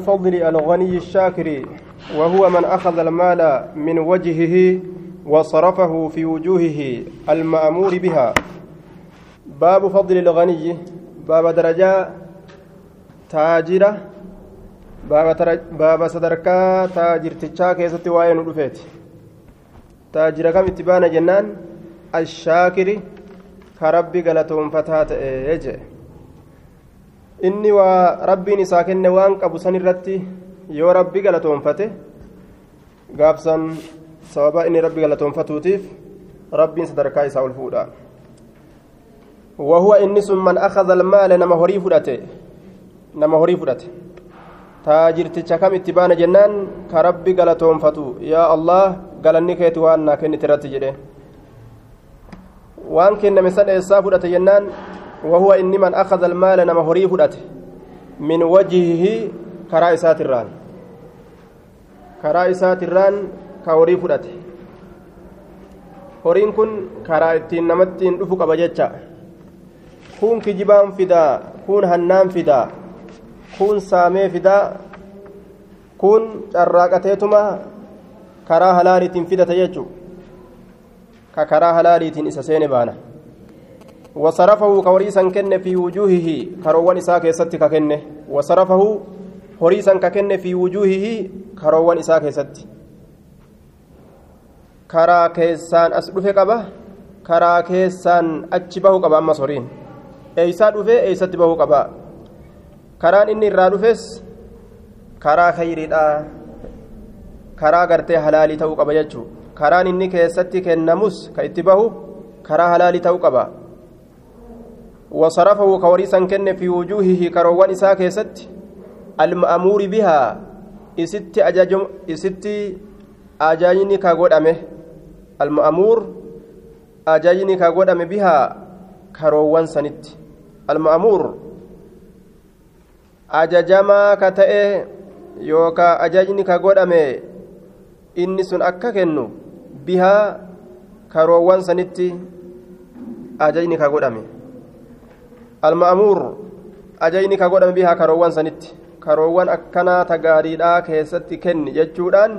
فضل الغني الشاكر وهو من أخذ المال من وجهه وصرفه في وجوهه المأمور بها. باب فضل الغني باب درجة تاجرة باب, باب صدركا تاجر تشاكي ستوائن رفيت. تاجر كم اتبان جنان؟ الشاكر كربي قلتهم فتاة إيجي. Inni waa rabbiin isaa kenne waan qabu san irratti yoo rabbi galatoonfate gaafsan sababa inni rabbi galatoonfatuutiif rabbiin sadarkaa isaa ol fuudha وهو إنس من أخذ المال نما هري فدته نما هري فدته تاجرت كم اتبان جنان كربي غلطون فتو يا الله غلني كيت وأنا كن ترت جده وان كن فدته جنان وهو إني من أخذ المال نما هري فدته من وجهه كرا إسات الران كرا إسات الران كهري فدته horiin kun karaa ittiin namattiin dhufu qaba jecha kun kijibaan fidaa kun hannaan fidaa kun saamee fidaa kun carraaqateetuma karaa halaaliitiin fidata jechu ka karaa halaaliitiin isa seene baana وصرفه كوريسا كن في وجوهه كروان إساء كيست ككن وصرفه هريسا ككن في وجوهه كروان إساء كيست karaa keessaan as dhufe qaba karaa keessaan achi bahu qaba ammas horiin eeysaa dhufe eeysatti bahuu qaba karaan inni irraa dhufes karaa khayriidha karaa gartee halaalii ta'uu qaba jechuu karaan inni keessatti kennamus ka itti bahu karaa halaalii ta'uu qaba وصرفه كوريسا كن في وجوهه كروان إساء كيست. المأمور بها إستي أجاجم إستي أجاجني كاغود أمه المأمور أجاجني كاغود أمه بها كروان سنت. المأمور أجاجما كتئ يوكا أجاجني كاغود أمه إني سن أكا كنو بها كروان سنت. أجاجني كاغود أمه المأمور karoowwan akkanaa ta gaariidhaa keessatti kenni jechuudhaan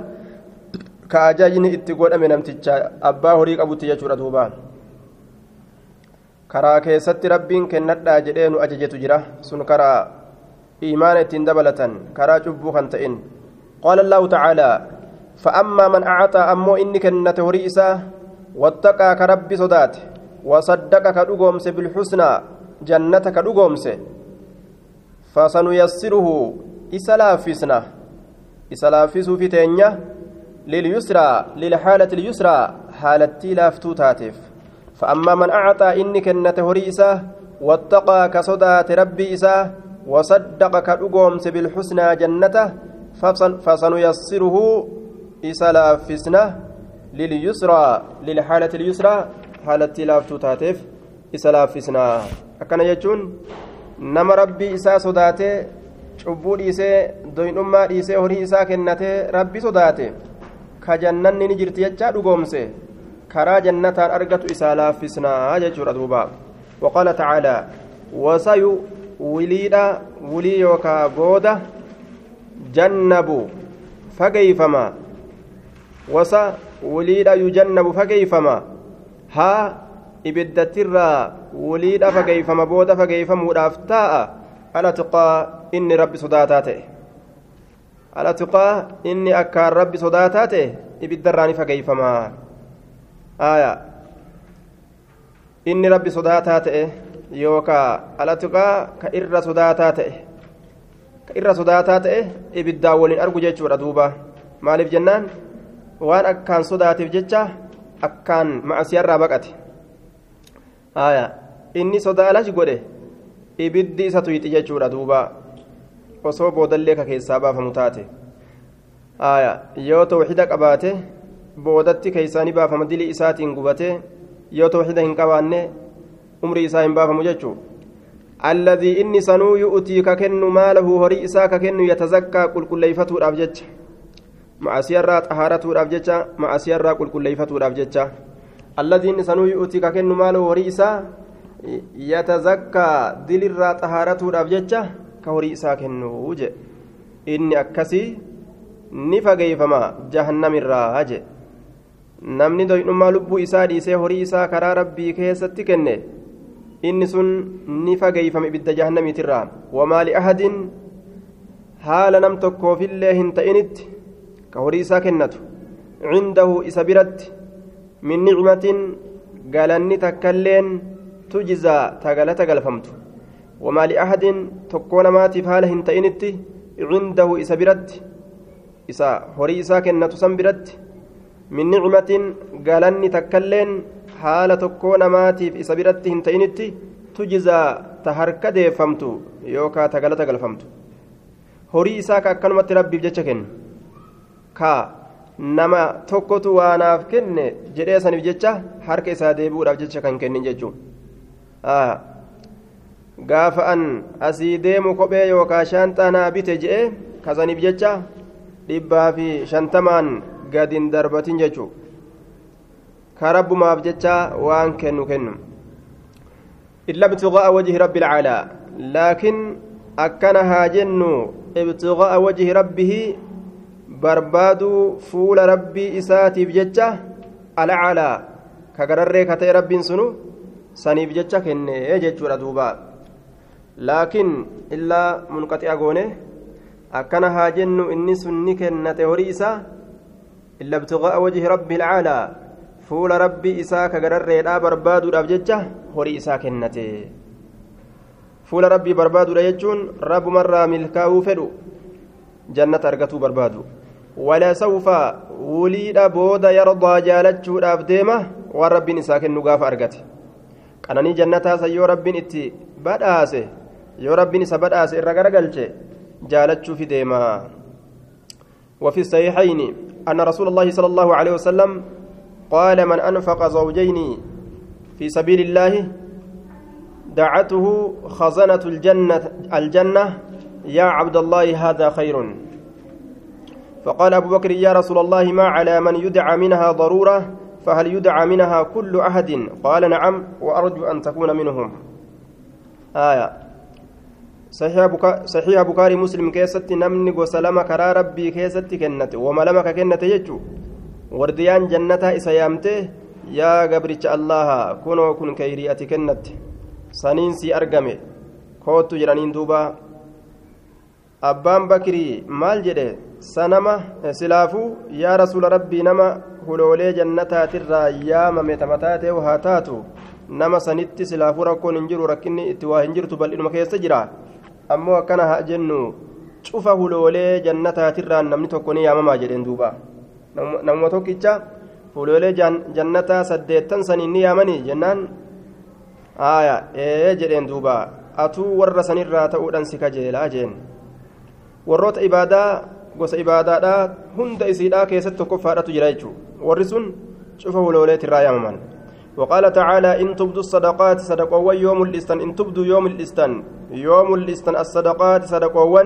ka ajajni itti godhame namticha abbaa horii qabutti jechuudha duuba karaa keessatti rabbiin kennadhaa jedhee nu ajajetu jira sun karaa iimaana ittiin dabalatan karaa cubbuu kan ta'in qaala allaahu tacaalaa فأما من أعطى أمو إني كنت هريسة واتقى كربي صدات وصدق كدقومس بالحسنى جنة كدقومس فسنيسره إسلافسنا إسلافس في تنيا لليسرى للحالة اليسرى حالتي لافتو تاتف فأما من أعطى إني كنت هريسة واتقى كصدات ربي إساه وصدق كدقومس بالحسنى جنته فسنيسره إسلافسنا لليسرى للحالة اليسرى حالتي لافتو تاتف إسلافسنا akkana jechuun nama rabbii isaa sodaatee cubbuu dhiisee doyidhummaa dhiisee horii isaa kennatee rabbi sodaate ka jannanni ni jirti jechaa dhugoomse. Karaa jannataan argatu isaa laaffisnaa jechuudha duuba. Waqaala tacaalaa wasayu wiliidha wulii yookaa booda jannabu fageeyfama. Wasa wiliidha yujannabu fageeyfama. Haa ibiddatirraa wuliidha fageeyfama booda fageeyfamuudhaaf taa'a ala tuqaa inni rabbi sodaataa ta'e ala tuqaa inni akkaan rabbi sodaataa ta'e ibiddarraa ni fageeyfamaa aya inni rabbi sodaataa ta'e yookaa ala tuqaa ka irra sodaataa ta'e ka irra sodaataa ta'e ibiddaan waliin argu jechuudha duuba maaliif jennaan waan akkaan sodaateef jecha akkaan macasiyarraa baqate haya inni sodaalash godhe ibiddi isa tuyxi jechuudha duuba osoo boodallee ka keessaa baafamu taate haya yoo tawxida qabaate boodatti keeysaani baafama dilii isaatiin gubate yoo tawxida hin qabaanne umrii isaa hin baafamu jechuu alladii inni sanuu yu'tii ka kennu maalahu horii isaa ka kennu yatazakkaa qulqulleeyfatuudhaaf jecha macasiyarraa xahaaratuudhaaf jecha macasiyarraa qulqulleeyfatuudhaaf jecha الذي سنو يؤتي ككن ماله وريسا يتزكى دل الرا طهارته الأبججة كوريسا كنو وجه inni akkasii ni fageeyfama jahannamirraa je namni doynummaa lubbuu isaa dhiisee horii isaa karaa rabbii keessatti kenne inni sun ni fageeyfame ibidda jahannamiitirraa wamaa liahadin haala nam tokkoofillee hin ta'initti ka horii isaa kennatu cindahu isa biratti min nicmatin galanni takkailleen tujizaa tagalata galfamtu wamaa liahadin tokkoo namaatiif haala hin ta'initti cindahu isa biratti isa horii isaa kennatu san biratti min nicmatin galanni takkailleen haala tokkoo namaatiif isa biratti hin ta'initti tujizaa ta harka deeffamtu yookaa ta galata galfamtu horii isaa ka akkanumatti rabbiif jecha kennu ka nama tokkotu waanaaf kenne jedhee saniif jecha harka isaa deebi'uudhaaf jecha kan kennin jechuudha gaafa an asii deemu kophee yookaa shaanxaa naa bite jedhee kasaniif jecha dhibbaa fi shantamaan gadin darbatin jechuudha ka rabbumaaf jecha waan kennu kennu illa ibtiqaa'a wajhi rabbi alcaalaa laakiin akkana haa jennu ibtiqaa'a wajhi rabbihi barbaaduu fuula rabbii isaatiif jecha alcaalaa ka gararree ka ta'e rabbiin sunu saniif jecha kennee jechuudha duuba laakiin illaa munqaxi'a goone akkana haa jennu inni sun ni kennate horii isaa illa ibtiqaa'a wajhi rabbi alcaalaa fuula rabbii isaa ka gararreedhaa barbaaduudhaaf jecha horii isaa kennate fuula rabbii barbaaduudha jechuun rabbumarraa milkaa'uu fedhu jannata argatuu barbaadu sawfa wuliidha booda yardaa jaalachuudhaaf deema waan rabbiin isaa kennu gaafa argate qananii jannataasa yoo rabbiin itti badhaase yoo rabbiin isa badhaase irra garagalche jaalachuufi deema وفي الصحيحين أن رسول الله صلى الله عليه وسلم قال من أنفق زوجين في سبيل الله دعته خزنة الجنة الجنة يا عبد الله هذا خير فقال أبو بكر يا رسول الله ما على من يدعى منها ضرورة؟ فهل يدعى منها كل أحد؟ قال نعم وأرجو أن تكون منهم. آية. صحيح بكا صحيح بكاري مسلم كيست نمني وسلام كرا ربي كيست كنت وما لمك كنت يجو. ورديان جنتها إسيامته يا قبرتش الله كنوا كن كيريئة كنت. saniinsi argame kootu jedhaniin duuba abbaan bakirii maal jedhe sanama silaafuu yaa rasuula rabbii nama huloolee jannataatirraa yaamame tamataatee haa taatu. Nama sanitti silaafuu rakkoon hin jiru rakkinni itti waa hin jirtu bal'inuma keessa jira. Ammoo akkana haa jennu cufa huloolee jannataatirraan namni tokko ni yaamamaa jedheen duuba. Namuma tokkicha huloolee jannataa saddeettan saniin ni yaamanii? jennaan. Aya ee jedheen duuba. Atuu warra sanirraa ta'uudhaan si kajeelaa jeen. Warroota ibaadaa gosa ibaadaadhaa hunda isiidhaa keessatti tokkoffaadhatu jira jechuu warri sun cufa hulooleetirraa yaamaman وقال تعالى إن تبدوا الصدقات صدقوا يوم الاستن إن تبدوا يوم الاستن يوم الاستن الصدقات صدقوا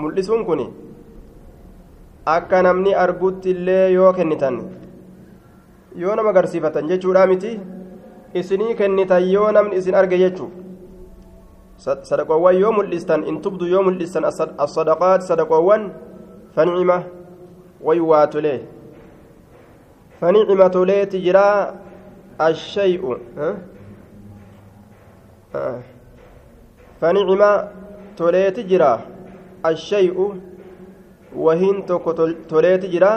ملسون كني akka namni argutti illee yoo kennitan yoo nama garsiifatan jechuudha miti isinii kennitan yoo namni isin arge jechuu sadaqoowwan yoo mul'istan in tubdu yoo mul'istan assadaqaat sadaqoowwan fanicima way waa tolee fanicima toleeti jiraa ashay'u fanicima toleeti jira ashay'u wahiin tokko toleeti jira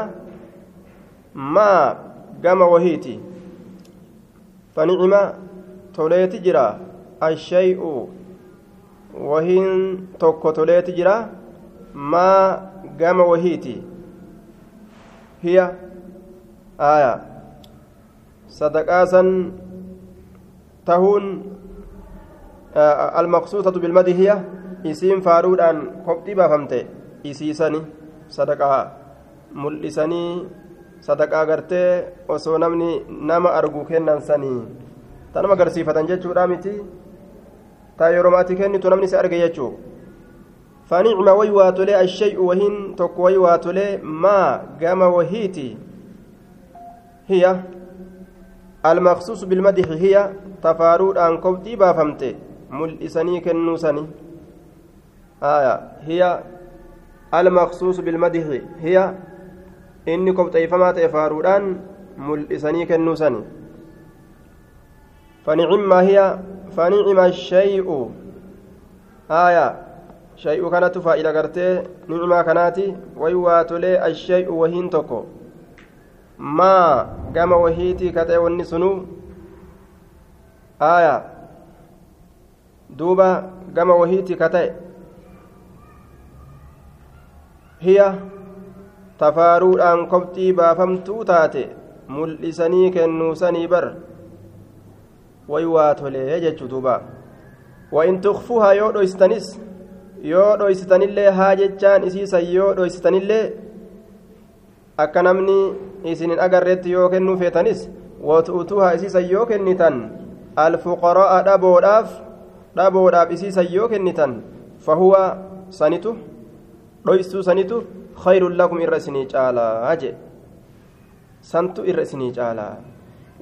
maa gama wahiiti fanicima toleeti jira ashay'u wahiin tokko toleeti gama wahiiti hiya aya sadaqaasan tahuun almaqsuusatu bilmadi hiya isiin faaruudhaan kopxii baafamte isiisani sadaqaa mul'isanii sadaqaa gartee osoo namni nama argu kennan sanii tanuma agarsiifatan jechuudha miti taa yeroo maati kennitu namni si arge jechuu ashay'u wahiin tokko way waa tolee maa gama wahiiti hiya almaqsuusu bilmadixi hiya tafaaruudhaan kobxii baafamte mul'isanii kennuu sani aya hiya المخصوص بالمدح هي إني كبتيفما تفارودان ملئسني كنوسني فنعم هي فنعم الشيء آية شيء كانت فائدة قرتي نعمة كانت ويواتلي الشيء وهين تكو ما قام وهيتي كتئ والنسنو آية. دوبا قام وهيتي كتئ. هي tafaaruudhaan kobxii baafamtuu taate mul'isanii kennuusanii bar way waa tolee jechuu duuba وإن تخفوها yoo dhoystanis yoo dhoysitanillee haa jechaan isiisan yoo dhoysitanillee akka namni isinin agarreetti yoo kennuu feetanis watuutuuhaa isiisan yoo kennitan alfuqara'a dhaboodhaaf dhaboodhaaf isiisan yoo kennitan fahuwa sanitu dhoystuu sanitu khayrun lakum irra isinii caalaa jee santu irra isinii caalaa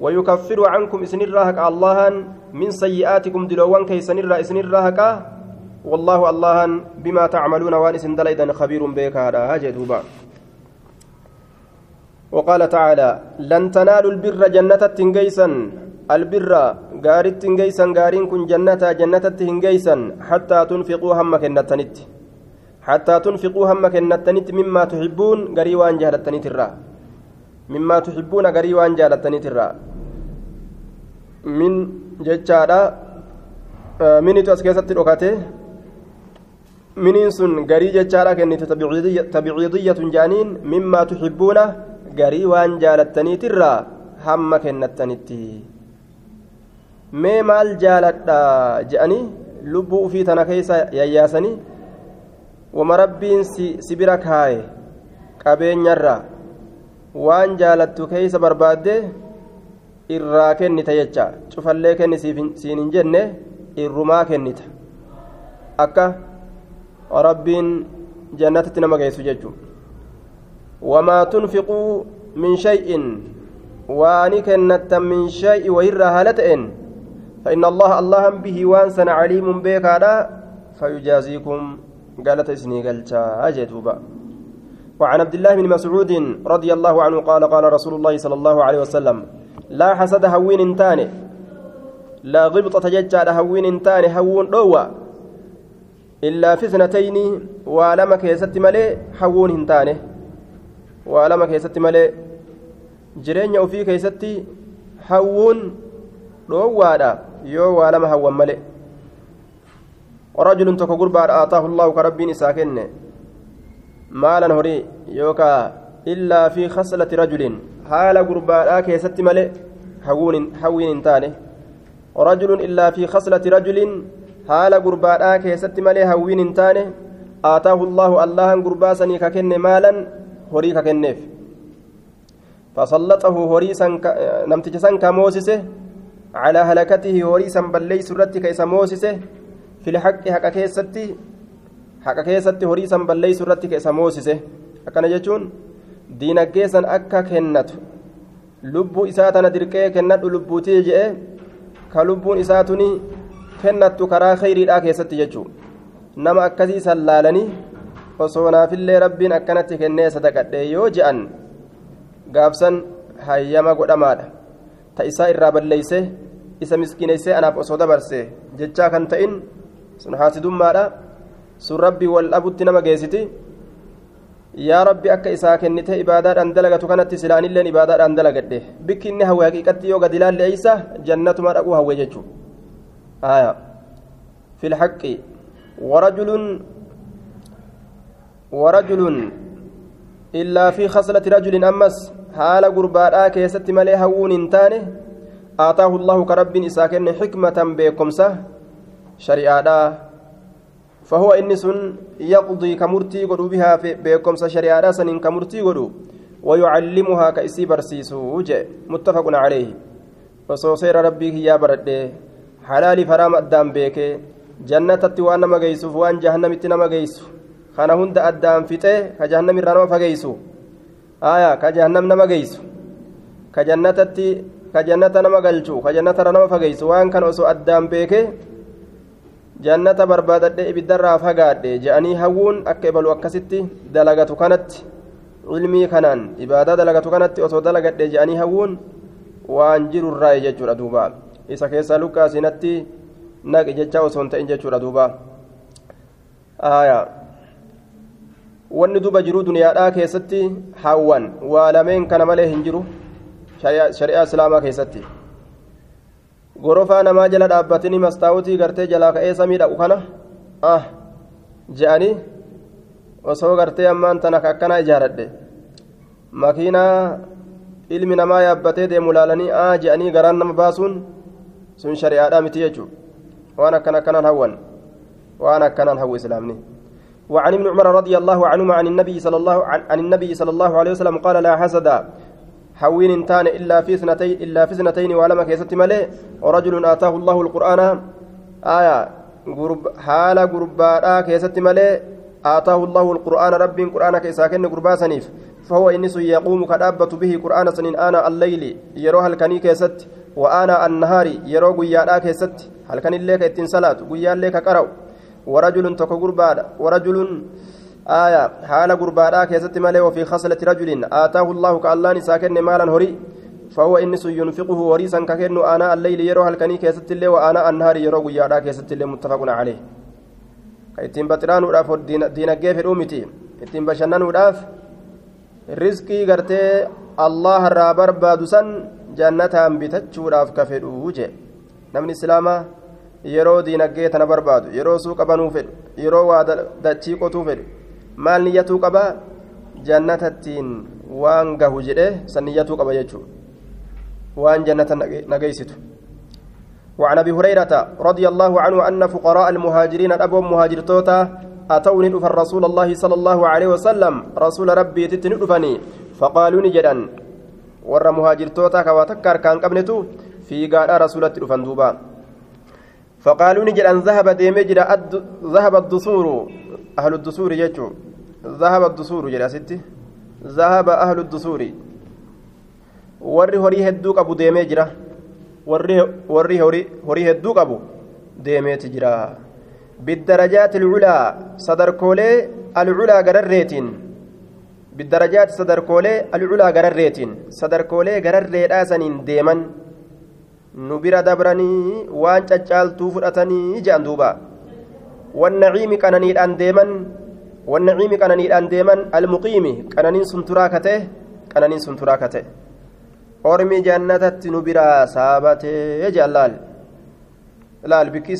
ويكفر عنكم إسن الراهق الله من سيئاتكم دلوان كي سن إسن الراهق والله الله بما تعملون وان إسن دليدا خبير بك هذا هجدوبا وقال تعالى لن تنالوا البر جنة تنجيسا البر غار تنجيسا غارين كن جنة جنة تنجيسا حتى تنفقوا هم كنتنت. حتى تنفقوا هم كنتنت مما تحبون غري وان جهلتنت الرّ مما تحبون غري وان جالتنيت الرا. من minitu as keessatti dhokate miniin sun garii jechaadha kennite tabiciidiyyatun jaaniin mimmaa tuxibbuuna garii waan jaalattaniitirraa hamma kennattanitti. Mee maal jaaladha je'anii? Lubbuu ufii tana keessa yayyaasanii wama rabbiin si bira kaaye qabeenyarraa waan jaalattu keeysa barbaadde irraa kennita jecha. Cufallee kenni siin hin jenne irrumaa kennita. Akka rabbiin jannatatti nama geessu jechu wamaa tunfiquu min shay'in waani kennattan min shay'i wayirraa haala فإن الله الله به وانسن عليم بيكادا فيجازيكم قالت إسني قلتا أجدوبا وعن عبد الله بن مسعود رضي الله عنه قال قال رسول الله صلى الله عليه وسلم لا حسد هوين انتاني لا غبطة ججال هوين انتاني هوون روى إلا في سنتين ولما كيست ملي هوون انتاني ولما كيست ملي جرين وفي كيست هوون روى يو ولما هوون ملي ورجل تكو قربا آتاه الله كربين ساكنه maalan horii yookaa illaa fi khaslati rajulin haala gurbaadhaa keessatti male hawwiin hin taane rajulun illaa fi khaslati rajulin haala gurbaadhaa keessatti malee hawwiin hin taane aataahu allaahu allahan gurbaa sanii ka kenne maalan horii ka kenneef fasallaxahu horii namticha san ka moosise calaa halakatihi horii san balleeysu irratti ka isa moosise filhaqi haqa keessatti haqa keessatti horii san balleeysu irratti keessa moosise akkana jechuun diinagdee akka kennatu lubbuu isaa tana dirqee kennadhu lubbuutii je'e ka lubbuun isaa tuni kennattu karaa khayriidhaa keessatti jechuu nama akkasii san laalanii osoo naafillee rabbiin akkanatti kennee sadaqadhe yoo je'an gaafsan hayyama godhamaadha. Ta isaa irraa balleeyse isa miskiineysee anaaf osoo dabarse jechaa kan ta'in sun haasidummaadha sun rabbii wal dhabutti nama geessiti. Yaa rabbi akka isaa kennite ibaadaadhaan dalagatu kanatti silaanilleen ibaadaadhaan dalagadhe. Bikki inni hawwe haqiiqatti yoo gadi ilaalle eeysa? Jannatuma dhaquu hawwe jechuu warajulun warajulun illaa fi khaslati rajulin ammas haala gurbaadhaa keessatti malee hawwuun hin taane aataahu allahu ka rabbiin isaa kenne xikmatan beekomsa shari'aadhaa فهو إنس يقضي كمرتي قدو بها بكم شريعة سن كمرتي قدو ويعلمها كإسي برسيسو متفق عليه وصوصير ربي يا برد حلال فرام أدام بيك جنة التوان ما جيسو وان جهنم التنما جيسو خانا هند أدام فته كجهنم الرنما فجيسو آية كجهنم نما جيسو كجنة التي كجنة نما جلشو كجنة رنما فجيسو وان كان أسو أدام بيك jannata barbaadadhe ibiddarraa fagaadhe je'anii hawwuun akka ibalu akkasitti dalagatu kanatti ilmii kanaan ibaadaa dalagatu kanatti osoo dalagadhe je'anii hawwuun waan jirurraa jechuudha duuba isa keessaa lukkaasinatti naqi jecha osoo hin ta'in jechuudha duuba. Wanni duba jiruu duniyaadhaa keessatti hawwan waa lameen kana malee hin jiru shari'aa islaamaa keessatti. Gorofaa namaa jala dhaabbatini mastaawutii gartee jalaa ka'ee samii dhaqu kana ah je'anii osoo gartee ammaan tana akkanaa ijaaradhe. Makiinaa ilmi namaa yaabbatee deemu laalanii ah je'anii garaan nama baasuun sun shari'aadhaa miti jechuudha waan akkan akkanaan hawwan waan akkanaan hawwu islaamni. وعن ابن عمر رضي الله عنهما عن النبي صلى الله عن النبي صلى الله عليه وسلم قال لا حسد حوين تان إلا في سنتين إلا في سنتين ولما كيست ملئ ورجل آتاه الله القرآن آية قرب حال قرباء كيست ملئ آتاه الله القرآن رب قرآن كيساكن قربا سنيف فهو إنس يقوم كدابة به قرآن سنين آنا الليل يروها الكني كيست وآنا النهار يرو قيادا كيست. هل كان الليك اتن صلاة؟ قيا الليك قرأ ورجل تكو قربادا ورجل آية حال قربادا كيست ملئ وفي خصلة رجل. آتاه الله كالله ساكن مالا هري فهو إنس ينفقه وريسا ككن آناء الليل يروح الكني كيست اللي وآناء النهار يرو قيادا كيست اللي متفق عليه. ittiin baxiraanuudhaaf diinagdee fedhuu miti ittiin bashannanuudhaaf rizqii gartee allah irraa barbaadu san jannataan bitachuudhaaf ka fedhuu jee namni islaamaa yeroo diinagdee tana barbaadu yeroo suuqa banuu fedhu yeroo waa dachii qotuu fedhu maal niyyatuu qabaa jannatattiin waan gahu jedhee san niyyatuu qaba jechuudha waan jannata nageessitu. وعن ابي هريره رضي الله عنه ان فقراء المهاجرين ابو مهاجرتوتا اتوني دفن رسول الله صلى الله عليه وسلم رسول ربي تتني دفني فقالوا نجدا ور مهاجرتوتا كواتكر كان قبنتو في قال رسولة دفن دوبا فقالوا نجدا ذهب ديمجر ذهب الدثور أهل الدثور يجو ذهب الدثور جرا ستي ذهب أهل الدثور ور هري هدوك ابو ديمجره warri horii hedduu qabu deemeeti jira. Biddarajaati alculaa sadarkoolee alculaa gararreetiin. Alculaa gararreetiin sadarkoolee gararreedhaa saniin deeman nu bira dabranii waan caccaaltuu fudhatanii jedhan duuba wannaciimi qananiidhaan deeman wannaciimi qananiidhaan deeman almuqiimi qananiin sun turaa kate qananiin sun turaa kate ormi jannatatti nu biraa saabatee jedhan laal laal bikki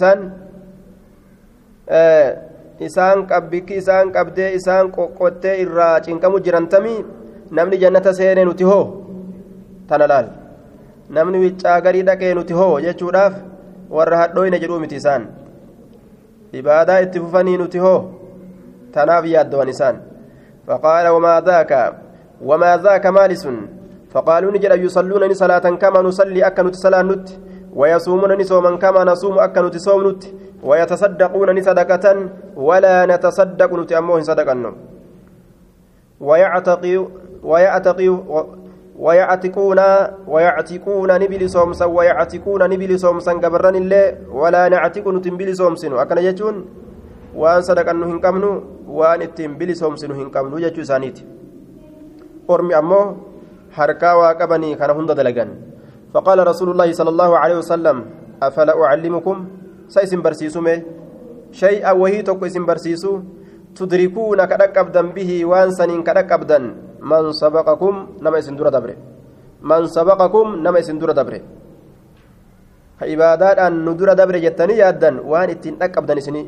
isaan qabbikki isaan qabdee isaan qoqqottee irraa cinqamu jirantamii namni jannata seenee nuti hoo? Tana laal namni wiccaa garii dhaqee nuti hoo jechuudhaaf warra hadhooyna jedhuu miti isaan. Ibaadaa itti fufanii nuti hoo? Tanaaf yaaddowan isaan. Faqaala wamaa daaka wamaa daaka maali sun? Faqaaluu ni jedha yusalluunani salaatan kama nusalli akka nuti salaan nutti ويصومون نصوما كما نصوم أكنت صوم نت ويتصدقون صدقة ولا نتصدق نت أموه صدقة ويعتقي ويعتقي ويعتقون ويعتقون نبل صومسا ويعتقون نبل صومسا قبرن الله ولا نعتق نتنبل صومسن أكن يجون وأن صدقا نهن قمنو وأن التنبل صومسن هن قمنو يجو سانيت أرمي أموه harkaa waa qabanii kana hunda dalagan faqaala rasuulu llaahi sala allaahu aleyhi wasalam afala ucallimukum sa isin barsiisume shay'a wahii tokko isin barsiisu tudrikuuna ka dhaqqabdan bihi waan saniin ka dhaqqabdan man sabaqakum nama isin dura dabre man sabaqakum nama isin dura dabre ka ibaadaadhaan nu dura dabre jettanii yaaddan waan ittiin dhaqqabdan isin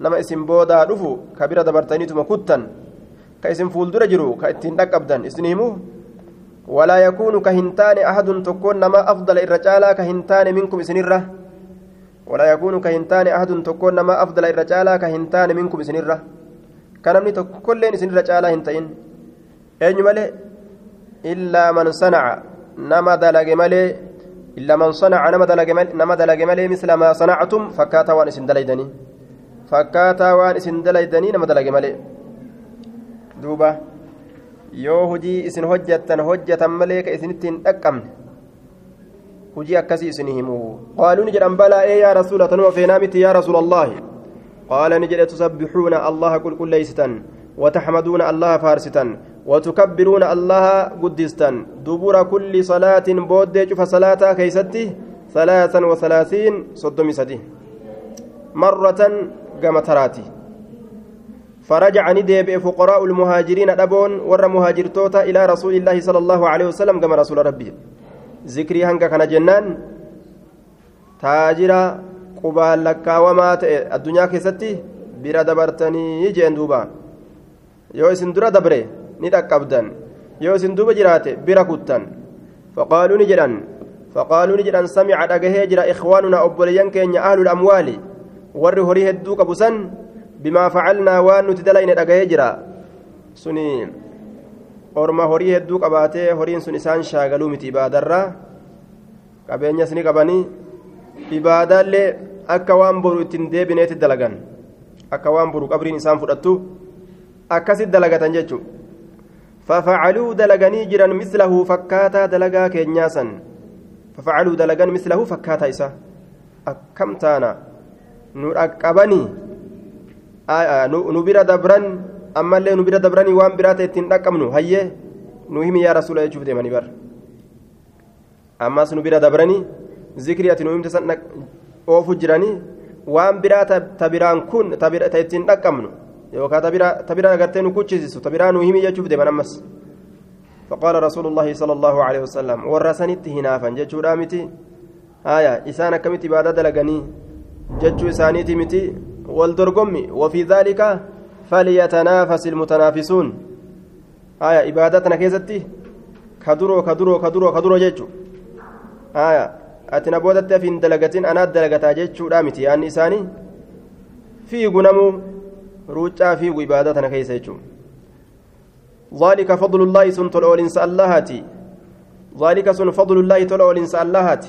nama isin boodaa dhufu ka bira dabartaniituma kuttan ka isin fuuldura jiru ka ittiin dhaqqabdan isin walaa yakuunu ka hin taane ahadun tokkoon nama afdala irra caalaa ka hin taane minkum isinirra walaa yakuunu ka hin taane ahadun tokkoon nama afdala irra caalaa ka hin taane minkum isinirra ka namni tokkolleen isinirra caalaa hin ta'in eenyu malee illaa man sanaca nama dalage malee illaa man sanaca nama dalage malee misla maa sanactum fakkaataa waan isin dalaydanii nama dalage malee duuba yoo hujii isin hojjattan hojjatan malee ka isinitti hin dhaqqabne hujii akkasii isin himu qaaluu ni jedhan balaa ee yaa rasuula tanuma feenaa miti yaa rasuula allaahi qaala ni jedhe tusabbihuuna allaha qulqulleeysitan وتحمدون الله فارستا وتكبرون الله قدستا دبر كل صلاة بود شوف صلاة كيستي ثلاثا وثلاثين صدم سدي مرة قام تراتي فرجع ندب فقراء المهاجرين أبون ور مهاجرتوتا إلى رسول الله صلى الله عليه وسلم كما رسول ربي ذكري هنك كان جنان تاجرا قبال لك وما الدنيا دبرتني جين دوبا yoo isin dura dabre ni dhaqqabdan yoo isin duuba jiraate bira kuttan faqaaluu ni jedhan faqaaluu ni jedhan samica dhagahee jira ikhwaanuna obboleeyyan keenya ahlul amwaali warri horii hedduu qabu san bimaa facalnaa waan nuti dalayne dhagahee jira suni orma horii hedduu qabaatee horiin sun isaan shaagaluu miti ibaadarraa qabeenyas ni qabanii ibaadaallee akka waan boru ittiin deebineeti dalagan akka waan boru qabriin isaan fudhattu akkasit dalagatan dalaganii jiran mislahu fakkaataa dalagaa keenyaa san fafacaluu dalagan mislahu fakkaataa isa akkam taana nu dhaqqabanii nu bira dabran ammallee nu bira dabranii waan biraata ittiin dhaqqabnu hayyee nu himi yaa rasuula jechuuf deemanii bar ammas nu bira dabranii zikrii ati nu himte san oofu jiranii waan biraata ta biraan kun ta ittiin dhaqqabnu yookaan tabira agartee nu kuchisisu tabiraa nu himi jechuuf deeman ammas فقال رسول الله صلى الله عليه وسلم ورسنت هنافا جتشو رامتي آية إسانا كمت بعد جتشو إسانيتي متي والدرقم وفي ذلك فليتنافس المتنافسون. آية إبادتنا كيستي. كدرو كدرو كدرو كدرو جتشو. آية أتنا بودت في دلقتين أنا دلقتا جتشو رامتي يعني إساني في fiigu ibaadaa tana keessa jechuun ذلك فضل الله سن تلول إنس اللهاتي ذلك سن فضل الله تلول إنس اللهاتي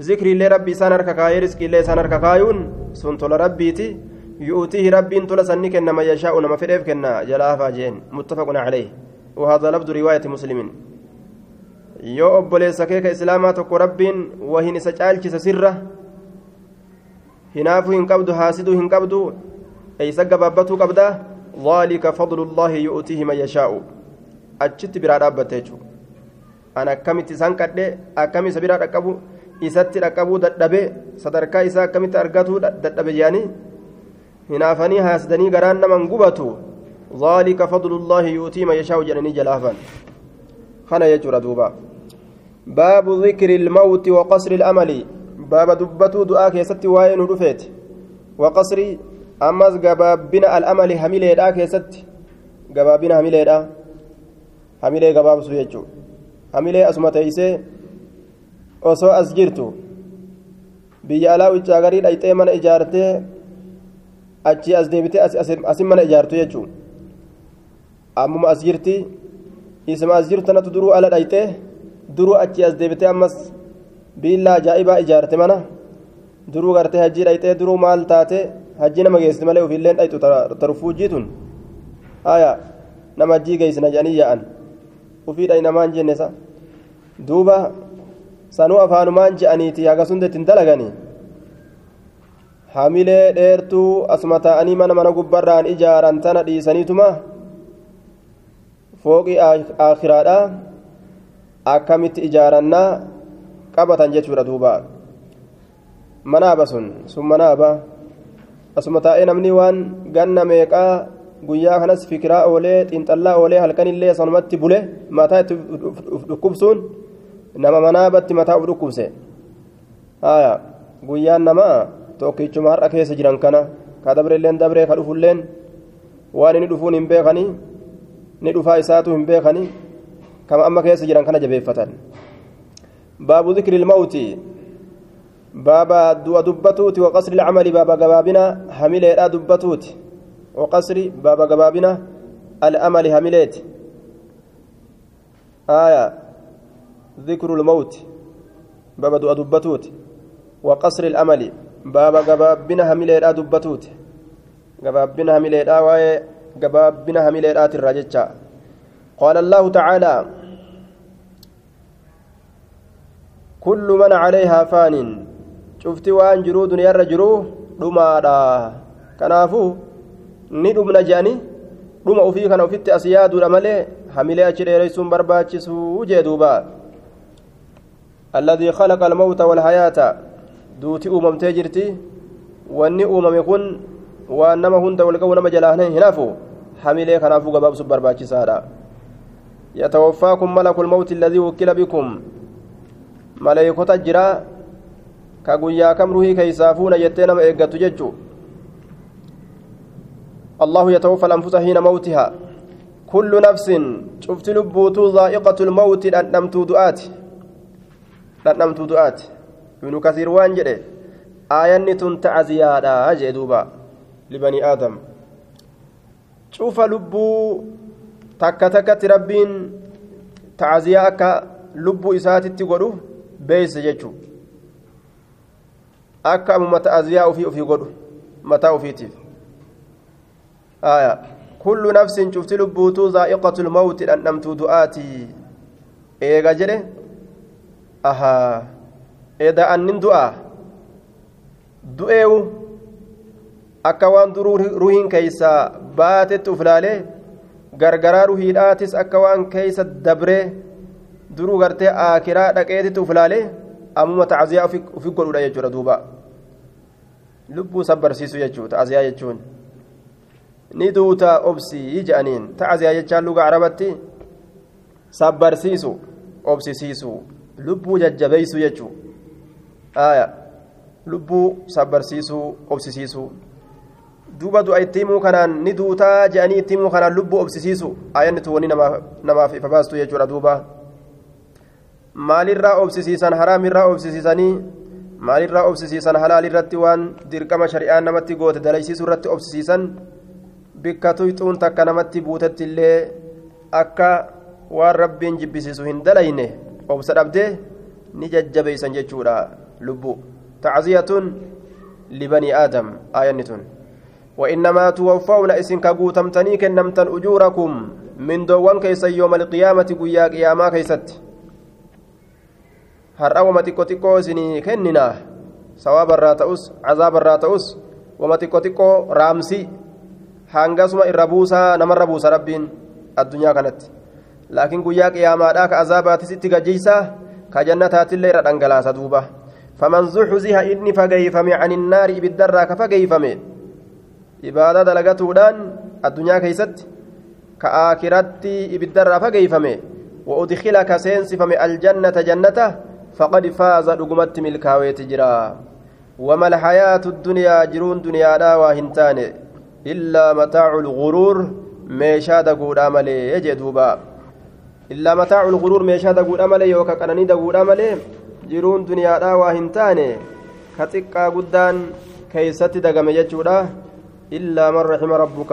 ذكر الله ربي سنر كاي رزق الله سنر كايون سن تل ربيتي يؤتيه ربي تل سنك إنما يشاء نما فريف كنا جلافا جين متفق عليه وهذا لفظ رواية مسلم yoo obboleessa kee ka islaamaa tokko rabbiin wahin isa caalchisa sirra hinaafuu hin qabdu haasiduu hin qabdu eeysa gabaabbatuu ذلك فضل الله يؤتيه من يشاء dhaabbatte jechuudha an akkamitti isaan kadhe akkami isa biraa dhaqqabu isatti dhaqqabuu dadhabe sadarkaa isaa akkamitti argatuu dadhabe jedhanii hinaafanii haasidanii garaan naman gubatu ذلك فضل الله يؤتيه من يشاء jedhanii jalaafan kana jechuudha duuba باب ذكر الموت وقصر الأمل باب دبتو دعاء كيستي واين ودفيت وقصر ammas gabaabbina al'amali hamileedhaa keessatti gabaabbina hamileedhaa hamilee gabaabsu jechuudha hamilee asuma teeysee osoo as jirtu biyya alaa wiccaa garii dhayxee mana ijaartee achii as deebitee asin mana ijaartu jechuudha ammuma as jirti isma as jirtu tanatu duruu ala dhayxee duruu achii as deebitee ammas biillaa ajaa'ibaa ijaarte mana duruu gartee hajjii dhayxee duruu maal taate hajji nama geessiti malee ofiilleen dhayxu tarfuujjiitun haya nama hajjii geessina jedhanii yaa'an ufii dhayi namaan jenne sa duuba sanuu afaanumaan je'aniiti haga sunda ittiin dalaganii hamilee dheertuu asuma taa'anii mana mana gubbarraan ijaaran tana dhiisaniituma fooqii aakiraadha akkamitti ijaarannaa qabatan jechuudha duuba manaaba sun sun manaaba asuma taa'ee namni waan ganna meeqaa guyyaa kanas fikiraa oolee xiinxallaa oolee halkanillee sanumatti bule mataa itti dhukkubsuun nama manaabatti mataa uf dhukkubse haya guyyaan namaa tokkichuma har'a keessa jiran kana ka dabreilleen dabree ka dhufulleen waan inni dhufuun hin beekanii ni dhufaa isaatu hin beekanii kama amma keessa jiran kana jabeeffatan baabu dhikri ilmawti baaba du'a dubbatuuti waqasri ilcamali baaba gabaabina hamileedha dubbatuuti waqasri baaba gabaabina al'amali hamileeti aya dhikru lmawti baaba du'a dubbatuuti waqasri il'amali baaba gabaabina hamileedha dubbatuuti gabaabina hamileedha waa'ee gabaabina hamileedhaatirraa jecha قال الله تعالى كل من عليها فان شفت وان جرو دنيا رجرو kanaafuu ni dhumna je'anii dhuma ufii kana ofitti as yaaduudha malee hamilee achi dheereysuun alladii khalaqa almawta walhayaata duuti uumamtee jirti wanni uumame kun waan nama hunda walga'u nama jalaa hin hafu hamilee kanaafuu gabaabsuuf barbaachisaadha يتوفاكم ملك الموت الذي وكل بكم ملائكة جرا كغويا كم روحي كيسافون يتينا ما إيقاتو ججو الله يتوفى الأنفس حين موتها كل نفس شفت لبوتو ذائقة الموت dhandhamtuu du'aati ibnu kasiir waan jedhe aayanni tun ta'aziyaadha jee duuba libanii aadam. Cufa lubbuu takka takkatti rabbiin ta'aziyaa akka lubbuu isaatitti godhuuf beeyse jechuu. Akka amuma ta'aziyaa ofii ofii godhu mataa ofiitiif. Kullu nafsin cufti lubbuutuu zaa'iqatul mawti dhandhamtuu du'aatii. Eega jedhe ahaa eda annin du'a du'eewu akka waan duruu ruhiin keeysaa baatetti uf laalee gargaraa ruhiidhaatis akka waan keeysa dabree duruu gartee aakiraa dhaqeetitti uf laalee ammuma tacziyaa ufi godhudha jechuudha duuba lubbuu sabbarsiisu jechuu tacziyaa jechuun ni duuta obsii je'aniin tacziyaa jechaan luga arabatti sabbarsiisu obsisiisu lubbuu jajjabeeysu jechuu aya lubbuu sabbarsiisuu obsisiisuu duuba du'a itti himuu kanaan ni duutaa je'anii itti himuu kanaan lubbuu obsisiisu ayanni tuwwanii namaaf ifa baastu jechuudha duuba maalirraa obsisiisan haraamirraa obsisiisanii maalirraa obsisiisan halaalirratti waan dirqama shari'aan namatti goote dalaysiisuu irratti obsisiisan bikka tuyxuun takka namatti buutetti illee akka waan rabbiin jibbisiisu hin dalayne obsa dhabdee ni jajjabeeysan jechuudha lubbu tacziyatun libanii aadam aayanni tun وإنما توفون إسن كقوتمتني كنمتن أجوركم من دوان كيس يوم القيامة قيا قياما كيست har'a wama xiqqoo xiqqoo isinii kennina sawaaba irraa ta'us cazaaba irraa ta'us wama xiqqoo xiqqoo raamsii hangasuma irra buusaa laakiin guyyaa qiyaamaadhaa ka azaabaatis itti gajjiisaa ka jannataatillee irra dhangalaasa duuba faman zuxziha inni fageeyfame ani innaari ibiddarraa ka fageeyfame ibaadaa dalagatuudhaan addunyaa keeysatti ka aakiratti ibiddarraa fageeyfame وأدخل كسينسفم الجنة جنته فقد فاز دغمت ملكاويت جرا وما الحياة الدنيا جرون دنيا لا وهنتان إلا متاع الغرور ميشا إلا متاع الغرور ميشا دغود عملي يوكا كنني دغود عملي جرون دنيا لا وهنتان كتقا قدان كيست دغم يجودا إلا من رحم ربك.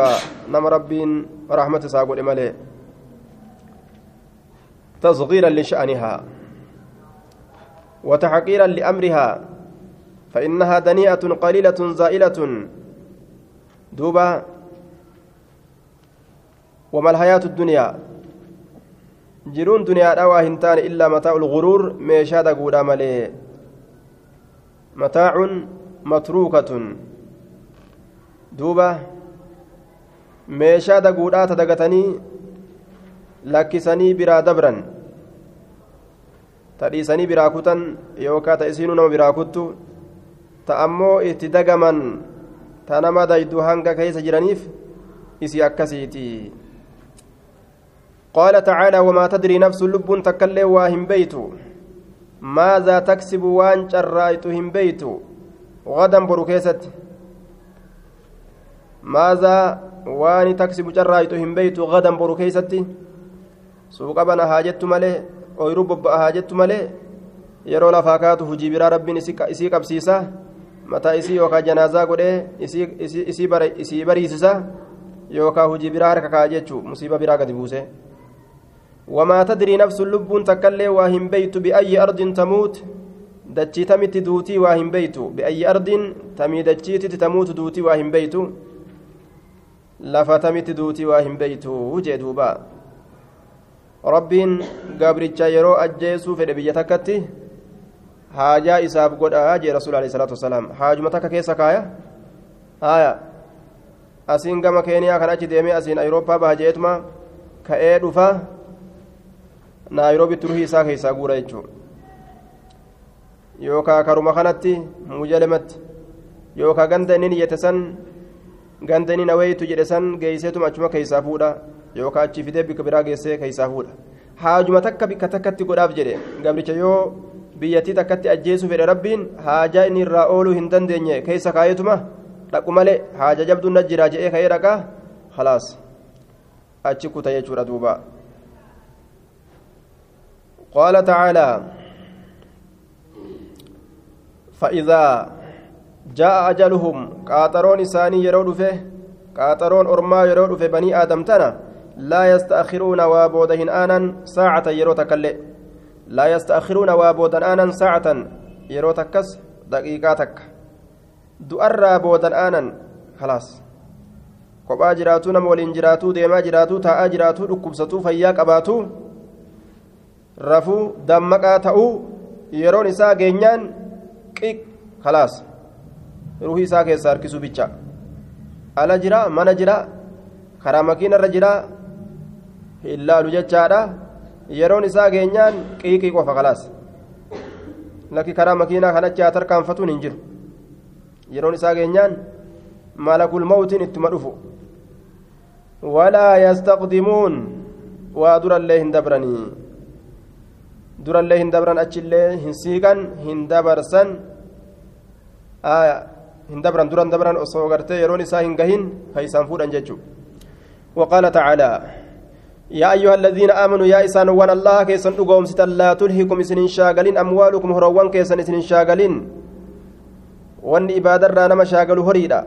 نم ربين رحمة ساقود عملي تصغيرا لشأنها وتحقيرا لأمرها فإنها دنيئة قليلة زائلة. دوبا وما الحياة الدنيا؟ جرون دنيا دوا هنتان إلا متاع الغرور ميشاد قودا ملي متاع متروكة دوبا meeshaa daguudhaa tadagatanii lakkisanii biraa dabran ta dhiisanii biraa kutan yookaan ta isiinuu nama biraa kuttu ta ammoo itti dagaman ta nama daydu hanga keessa jiraniif isii akkasiiti qaala tacaala wamaa tadrii nafsu lubbuun takkaillee waa hin beeytu maazaa taksibu waan carraayitu hin beeytu gadan boru keessatti maazaa waan taksibu carraayitu hin beeytu gadan boru keessatti suuqa bana haa jettu malee ooyiruu bobba'a haa jettu malee yeroo lafaa kaatu hujii biraa rabbiin isii qabsiisa mataa isii yookaan janaazaa godhee isii bariisisa yookaan hujii biraa harka kaa'a jechuun musiiba biraa gadi buuse. Wamaa tadrii nafsun lubbuun takkaallee waa hin beeytu bi'ayyi ardiin tamuut dachii tamitti duutii waa hin beeytu bi'ayyi ardiin tamii dachiititti tamuutu duutii waa hin beeytu lafa tamitti duutii waa hin beeytu jee duubaa. rabbiin gabricha yeroo ajjeesuu fedhe biyya takkatti haajaa isaaf godhaa jee rasuul alayhi salaatu wasalaam haajuma takka keessa kaaya haya asiin gama keeniyaa kan achi deemee asiin ayurooppaa baha jeetuma ka'ee dhufa naayiroobitti ruhii isaa keessaa guura jechuudha yookaa karuma kanatti mujalematti yookaa ganda inni niyyate san ganda inni naweeytu jedhe san geeyseetuma achuma keessaa fuudha yookaa achi fidee bikka biraa geessee keessaa fuudha haajuma takka bikka takkatti godhaaf jedhe gabricha yoo biyyattii takkatti ajjeesuu fedhe rabbiin haajaa inni irraa ooluu hin dandeenye keessa kaayetuma dhaqu malee haaja jabduun na jiraa jedhee ka'ee dhaqaa khalaas achi kuta jechuudha duuba قال تعالى فإذا جاء أجلهم قاتلون ساني يرون فيه قاتلون أرما يرون في بني آدم تنا لا يستأخرون وابودهن آنا ساعة يروتك لا يستأخرون وابودا آنا ساعة يروتك دقيقاتك دو بودا آنا خلاص. قبا جراتون مولين جراتو ديما جراتو تا جراتو ركب فياك أباتو rafuu dammaqaa ta'uu yeroon isaa geenyaan qiq khalaas. Ruhii isaa keessaa harkisuu bicha. Ala jira mana jira karaa makiinarra jira hin laalu jechaadha. Yeroon isaa geenyaan qiiqii qofa khalaas. Lakki karaa makiinaa kanatti haa tarkaanfatuun hin jiru. Yeroon isaa geenyaan malakul mawtiin ittuma dhufu. Walaa yastaqdimuun waa durallee hin dabranii durallee hin dabran achillee hin siiqan hin dabarsan hin dabran duran dabran osoo gartee yeroon isaa hin gahin ka isaan fuudhan jechuu وقال تعالى يا أيها الذين آمنوا يا إسان وان الله كيسن أقوم لا تلهكم إسن شاغلين أموالكم هروان كيسن إسن شاغلين wanni ibaadarraa nama shaagalu horiidha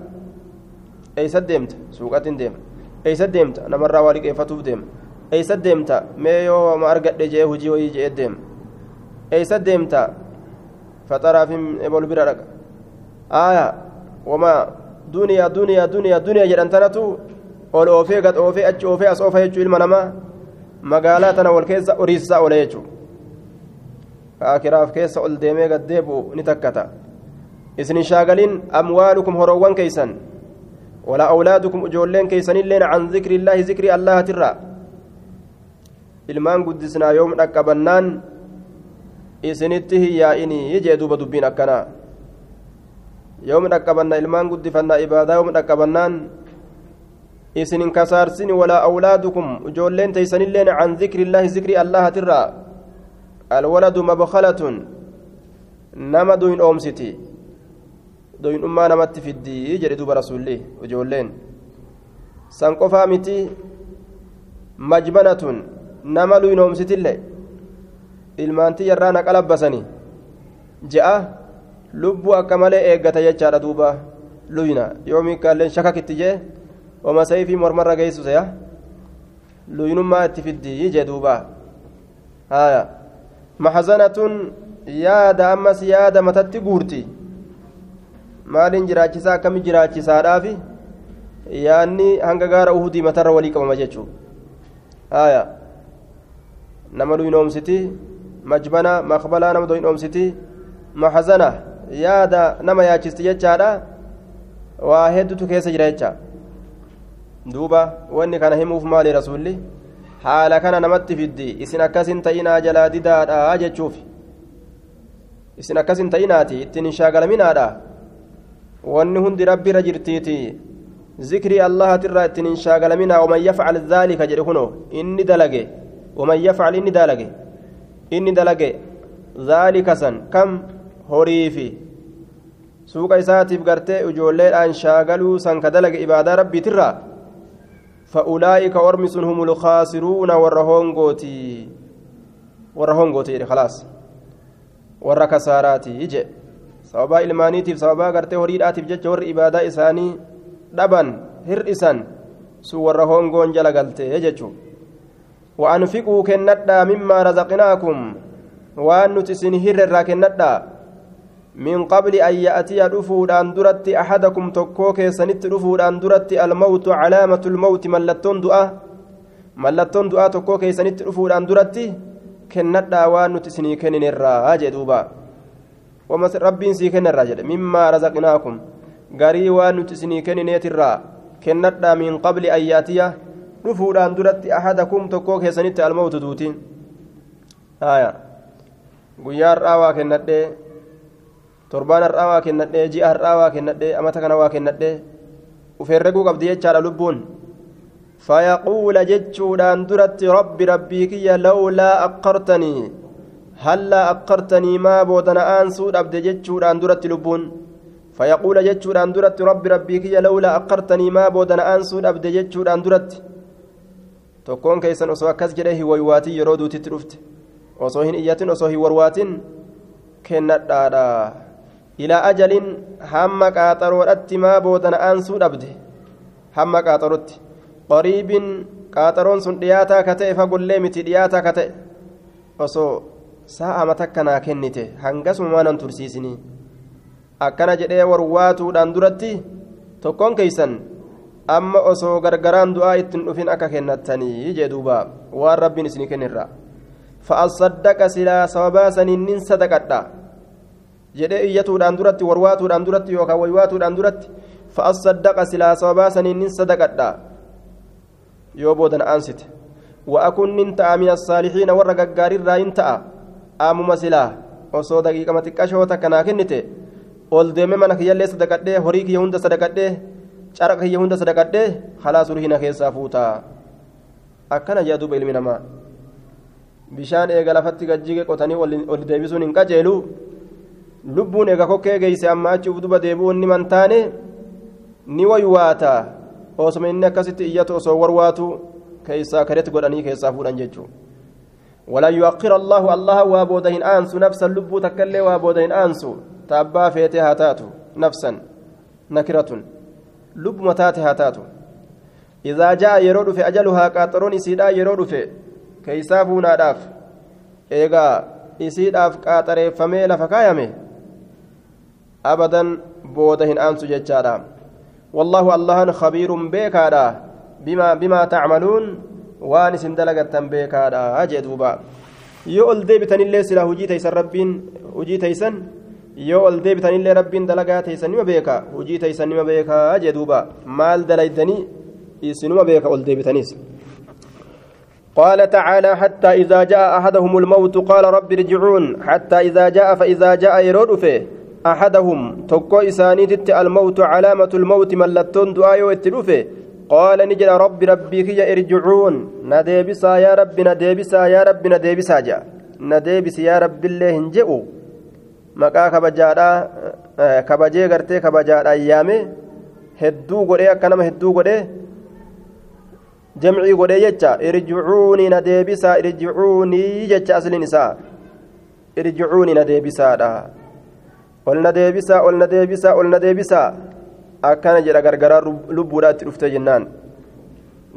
eeysa deemta suuqatiin deema eeysa deemta namarraa waa liqeeffatuuf deema eeysa deemta? Mee yoo ma argadhe jee hujii wayii jee deema eeysa deemta? Faxaraaf bol bira dhaqa. Aaya wama duniyaa duniyaa duniyaa duniyaa jedhan tanatu ol oofee gad oofee achi oofee as oofa jechuu ilma namaa magaalaa tana wal keessa horiisisaa oole jechuu. Kaakiraaf keessa ol deemee gad deebi'u ni takkata. Isin shaagaliin amwaalukum horoowwan keeysan walaa awlaadukum ijoolleen keeysanilleen can zikri illaahi zikrii allahatirraa ilmaan guddisnaa yoom dhaqqabannaan isinitti hiyyaa'inii jee duuba dubbiin akkanaa yoom dhaqqabanna ilmaan guddifannaa ibaadaa yoom dhaqqabannaan isinin kasaarsini walaa awlaadukum ijoolleen teeysanilleen can zikri illaahi zikrii allahatirraa alwaladu mabkalatun nama duyin oomsiti doyinummaa namatti fiddii jedhe duuba rasuulli ijoolleen san qofaa miti majbanatun nama luynoomsitillee ilmaantii yarraa naqa labbasanii je'a lubbuu akka malee eeggata jechaadha duuba luyna yoomii kaalleen shakakitti jee wama sayfii mormarra geessu seya luynummaa itti fiddii jee duuba haya maxzanatun yaada ammas yaada matatti guurti maaliin jiraachisaa akkami jiraachisaadhaafi yaanni hanga gaara uhudii matarra walii qabama jechuu haya nama luynoomsiti majbana maqbalaa nama doynoomsiti maxzana yaada nama yaachisti jechaadha waa heddutu keessa jira jecha duuba wanni kana himuuf maali rasuulli haala kana namatti fiddi isin akkasin ta'inaa jalaa didaadha jechuuf isin akkasin ta'inaati ittiin hin shaagalaminaadha wanni hundi rabbi irra jirtiiti zikrii allahatirraa ittiin hin shaagalaminaa waman yafcal dhaalika jedhe kuno inni dalage waman yafcal inni dalage inni dalage dhaalika san kam horiifi suuqa isaatiif gartee ijoolleedhaan shaagaluu san ka dalage ibaadaa rabbiitirraa فأولئك أرمس هم الخاسرون والرهونغوتي والرهونغوتي خلاص والركساراتي يجي sababaa ilmaaniitiif sababaa gartee horiidhaatiif jecha warri ibaadaa isaanii dhaban hir'isan sun warra hongoon jala galtee jechuun وأنفقوا كندا مما رزقناكم وأن نتسن هرر كندا من قبل أن يأتي رفود أن درت أحدكم تكوك سنت رفود أن درت الموت علامة الموت ملتون دعاء mallattoon du'aa tokkoo keessanitti dhufuudhaan duratti kennadhaa waan nuti isinii kenninerraa jee duuba rabbiin sii kennarraa jedhe mimmaa razaqnaakum garii waan nuti isinii kennineetirraa kennadhaa min qabli ayyaatiya dhufuudhaan duratti ahadakum tokkoo keessanitti almawtu duutiin haya guyyaa har'aa waa kennadhee torbaan har'aa waa kennadhee ji'a har'aa waa kennadhee amata kana waa kennadhee ufeerreguu qabdi jechaadha lubbuun فيقول جتشودان درت ربي ربي كي لولا أقرتني هلا أقرتني ما بودنا أنسو أبد جتشودان درت لبون فيقول جتشودان درت ربي ربي كي لولا أقرتني ما بودنا أنسو أبد جتشودان درت tokkoon keessan osoo akkas jedhee hiwaywaatii yeroo duutitti dhufte osoo hin iyyatin osoo hin warwaatin kennadhaadha ilaa ajalin hamma qaaxaroodhatti maa boodana aansuu dhabde hamma qaaxarotti qariibin qaaxaroon sun dhiyaataa ka ta'e fagollee miti dhiyaataa ka ta'e osoo saa'ama takkanaa kennite hangasuma maanan tursiisinii akkana jedhee warwaatuudhaan duratti tokkoon keeysan amma osoo gargaraan du'aa ittiin dhufin akka kennattanii jee duuba waan rabbiin isinii kennirra fa'asaddaqa silaa sababaa saniin nin sadaqadha jedhee iyyatuudhaan duratti warwaatuudhaan duratti yookaan waywaatuudhaan duratti fa'asaddaqa silaa sababaa saniin nin sadaqadha yoo boodan aansite wa'akun nin ta'a min assaalixiina warra gaggaarirraa nin ta'a aamuma silaa osoo daqiiqama xiqqashoo takka naa kennite ol deeme mana kiyyallee sadaqadhee horii kiyya hunda sadaqadhee cara kiyya hunda sadaqadhee halaas urhina keessaa fuutaa akkana jea duuba ilmi namaa bishaan eega lafatti gajjige qotanii ol deebisuun hin qajeelu lubbuun eega kokkee geeyse amma achi uf duba deebi'uun ni mantaane ni waywaata osoma inni akkasitti iyyatu osoo warwaatu keeysaa karetti godhanii keessaa fuudhan jechuu ولا يؤخر الله الله وابودهن أنسو نفسا لبو تكلي وابودهن أنسو تابا فيتها تاتو نفسا نكرة لب متاتها تاتو إذا جاء يرود في أجلها قاطرون إسيدا يرود في كيسافونا داف إيغا إسيداف قاطري فميلا فكايمي أبدا بودهن أنسو جتشادا والله الله خبير بيكادا بما بما تعملون waan isin dalagattan beekaadha jee duuba. Yoo ol deebitanillee sila hujii taysan rabbiin hujii taysan yoo ol deebitanillee rabbiin dalagaa taysan nima beeka hujii taysan nima beekaa jee duuba. Maal dalaydanii isinuma beeka ol deebitanis قال تعالى حتى إذا جاء أحدهم الموت قال رب ارجعون حتى إذا جاء فإذا جاء يرود أحدهم تقو إسانيت الموت علامة الموت ملتون دعاء واتلوفه قال نجد رب ربي كي ارجعون نديبسا يا رب نديبسا يا رب نديبسا جاء نديبس يا رب الله هنجئوا maqaa kabajaadhaa kabajee gartee kabajaadhaa yaame hedduu godhee akka nama hedduu godhee jamcii godhee jecha irjicuunii na deebisaa irjicuunii jecha asliin isaa irjicuunii na deebisaadha ol na deebisaa ol na deebisaa ol na deebisaa akkana jedha gargaraa lubbuudhaa itti dhuftee jennaan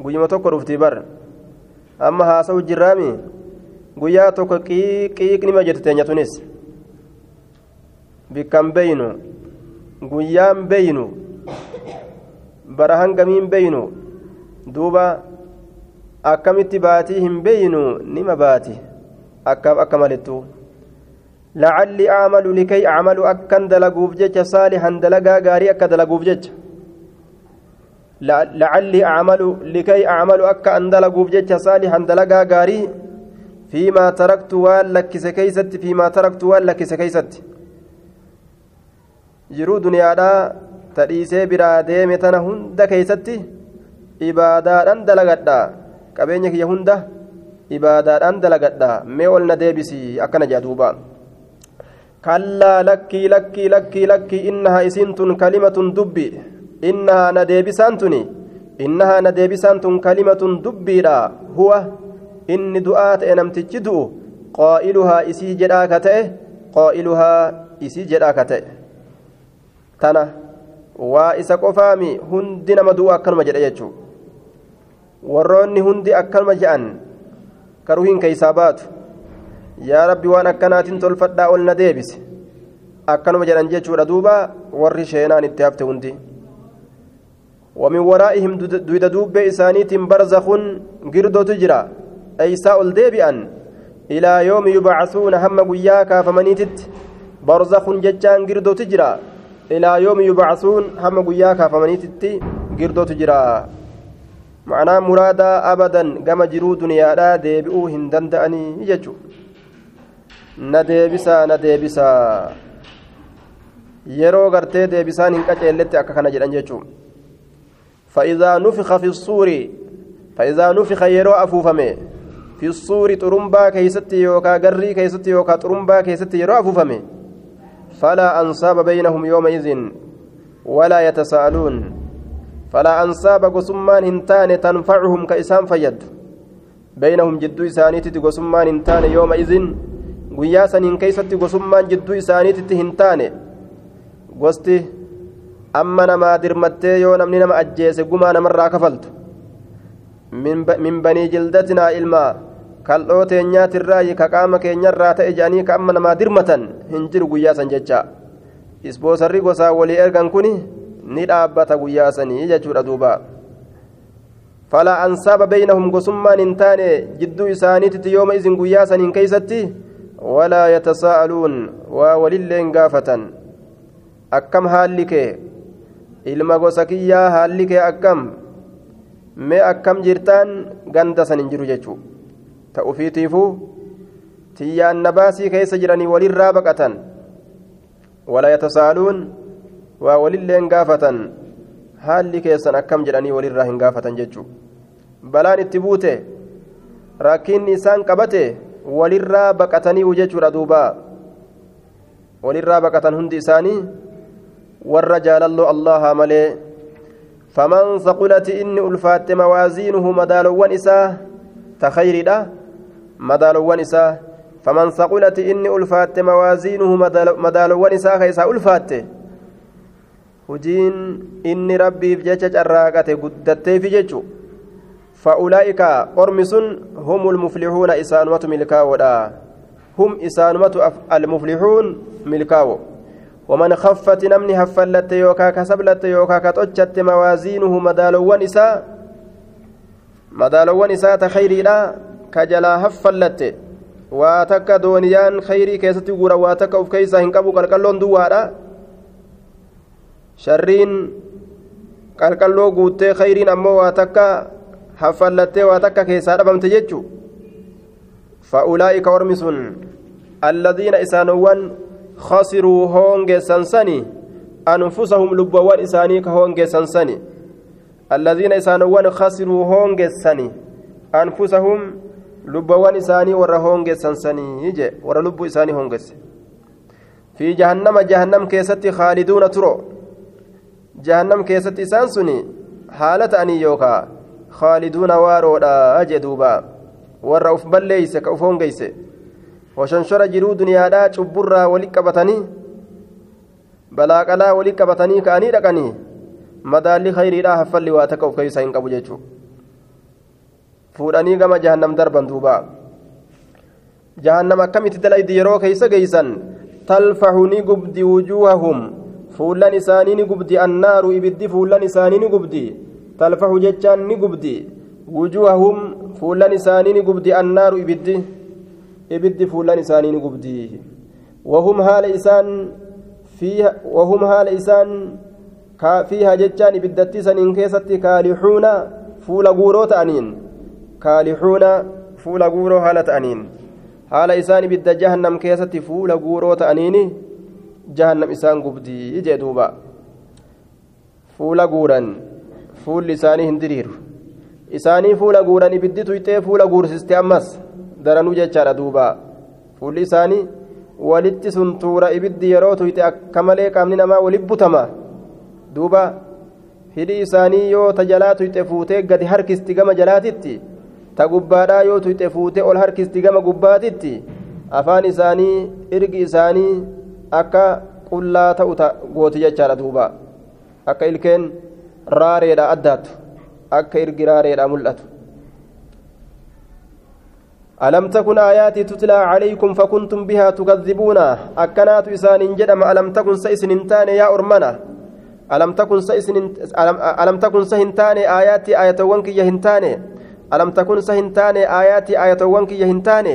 guyyuma tokko dhuftii bar amma haasa'u jirraami guyyaa tokko qiiqnima jette teenya tunis bikkan beeynu guyyaan beeynu bara hangamiin beeynu duuba akkamitti baatii hin beeynu nima baati akkaaf akka malittu لعلي أعمل لكي أعمل أكن دلقوف جج صالحا دلقا غاري أكا دلقوف جج لعلي أعمل لكي أعمل أكا أن دلقوف جج صالحا دلقا غاري فيما تركت والك سكيست فيما تركت والك سكيست. Jiruu duniyaadhaa tadhiisee biraa deeme tana hunda keeysatti ibaadaadhaan dalagadha qabeenya kiyya hunda ibaadaadhaan dalagadha mee ol na deebisi akkana jedha duuba كلا لكي لكي لكي لكي إنها إسنتن كلمة دبي إنها نديبسانتني إنها نديبسانتن كلمة دبي لا هو إن دعاء نمتج دؤ قائلها إسي جراكته قائلها إسي جراكته تنا وإسا قفامي هندي نما دؤ أكلم جرا يجو warroonni hundi akkanuma je'an karuhiin keeysaa yaa rabbi waan akkanaatiin tolfadhaa ol na deebise akkanuma jedhan jechuudha duuba warri sheenaan itti hafte hundi ومن ورائهم دويد دوب إسانيت برزخ قردو تجرى أي ساء ديبئا إلى يوم يبعثون هم قياك فمنيتت برزخ ججان إلى يوم يبعثون هم قياك فمنيتت قردو تجرى معناه مرادا أبدا كما جرو دنيا ديبئو هندندأني يجو نديبسا نديبسا. gartee deebisaan hin qaceelletti akka kana jedhan jechuun فإذا نفخ في الصور فإذا نفخ يرو أفوفمي. في الصور ترمبا كيستي يوكا قري كيستي يوكا ترمبا كيستي يرو أفوفمي. فلا أنصاب بينهم يومئذ ولا يتساءلون. فلا أنصاب قسمان هنتان تنفعهم كإسام فيد. بينهم جدو إسانيتي قسمان هنتان يومئذ. قياسا إن كيستي قسمان جدو إسانيتي هنتان. amma namaa dirmattee yoo namni nama ajjeese gumaa namarraa kafaltu min banii jildatinaa ilmaa kal'oo teenyaatirraa ka qaama keenyarraa ta'e jedhanii ka amma namaa dirmatan hin jiru guyyaa san jecha ispoosarri gosaa walii ergan kun ni dhaabbata guyyaa sanii jechuudha duuba falaa ansaaba beeynahum gosummaan hin taane jidduu isaaniititti yooma isin guyyaa saniin keeysatti walaa yatasaa'aluun waa walilleen gaafatan akkam haalli kee ilma gosa kiyyaa haalli kee akkam mee akkam jirtaan ganda san hin jiru jechuu ta'ufiitiifuu tiyyaan nabaasii keessa jiranii walirraa baqatan wala yatasaaluun waa walilleen gaafatan haalli keessan akkam jedhanii walirraa hin gaafatan jechuu balaan itti buute rakkinni isaan qabate walirraa baqatanii jechuudha duuba walirraa baqatan hundi isaanii warra jaalalloo allaha malee faman saqulati inni ulfaatte mawaaziinuhu madaalowwan isaa ta khayriidha madaalowwan isaa faman saqulati inni ulfaatte mawaaziinuhu madaalowwan isaa ka isaa ulfaatte hujiin inni rabbiif jecha carraaqate guddatteefi jechu fa'ulaa'ika ormi sun hum ulmuflixuuna isaanumatu milkaa'oodha hum isaanumatu almuflixuun milkaa'o ومن خفت نمني هفلت يوكا كسبلت يوكا كتوجت موازينه مدالوان إساء مدالوان إساء تخيري لا كجلا هفلت واتك دونيان خيري كيستي غورا واتك أوف كيسا هنكبو قلقلون دوارا شرين qalqalloo guuttee khayriin ammoo waa takka haffallattee waa takka keessaa dhabamte jechu fa'ulaa'ika ormi sun alladiina isaanowwan خسروا هونج سنسني أنفسهم لبوان إساني كهونج سنسني الذين إسانوان خسروا هونج سني أنفسهم لبوان إساني ورا هونج سنسني يجي ورا لب إساني هونج في جهنم جهنم كيست خالدون ترو جهنم كيست إسان سني حالة أني يوكا خالدون وارو أجدوبا ورا أفبل ليس كأفون جيسي washanshora jiruu duniyaadhaa cubburraa wali qabatanii balaaqalaa wali qabatanii ka'anii dhaqanii madaalli khayriidhaa haffalli waa takka of keeysaa hin qabu jechuu fuudhanii gama jahannam darban duuba jahannam akkamitti dalaydi yeroo keeysa geeysan talfaxu ni gubdi wujuuhahum fuullan isaanii ni gubdi annaaru ibiddi fuullan isaanii ni gubdi talfaxu jechaan ni gubdi wujuuhahum fuullan isaanii ni gubdi annaaru ibiddi ibiddi fuulan isaanii ni gubdii wahum haala isaan wahum haala isaan fiiha jechaan ibiddatti saniin keessatti kaalixuuna fuula guuroo ta'aniin kaalixuuna fuula guuroo haala ta'aniin haala isaan ibidda jahannam keessatti fuula guuroo ta'aniini jahannam isaan gubdii jee duuba fuula guuran fuulli isaanii hin diriiru isaanii fuula guuran ibiddi tuyxee fuula guursiste ammas daranuu jechaadha duuba fuulli isaanii walitti suntuura ibiddi yeroo tuyxe akka malee qaamni namaa wali butama duuba hidhi isaanii yoo ta jalaa tuyxe fuutee gadi harkisti gama jalaatitti ta gubbaadhaa yoo tuyxe fuutee ol harkisti gama gubbaatitti afaan isaanii irgi isaanii akka qullaa ta'u gooti jechaadha duuba akka ilkeen raareedha addaatu akka irgi raareedha mul'atu ألم تكن آياتي تتلى عليكم فكنتم بها تكذبون أكنات إسان جدم ألم تكن سيس ننتان يا أرمنا ألم تكن سيسن ألم, ألم تكن سهنتان آياتي آياتوان كي يهنتان ألم تكن سهنتان آياتي آياتوان كي يهنتان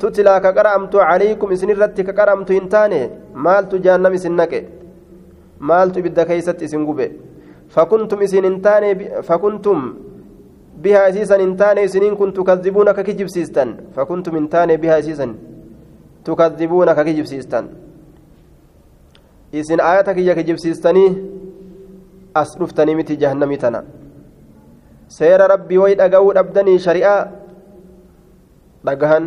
تتلى كقرأمت عليكم إسن الرت كقرأمت هنتان مالت جهنم إسنك. مالت بدا كيست إسن قبه فكنتم إسن هنتان فكنتم بها أسيسا هنتان إسنين كنت تكذبون ككجب سيستان فكنتم هنتان بها أسيسا تكذبون ككجب سيستان aayata kiyya kijibsiistanii as dhuftanii miti jahannamii tana seera rabbii way dhaga'uu dhabdanii shari'aa dhagahan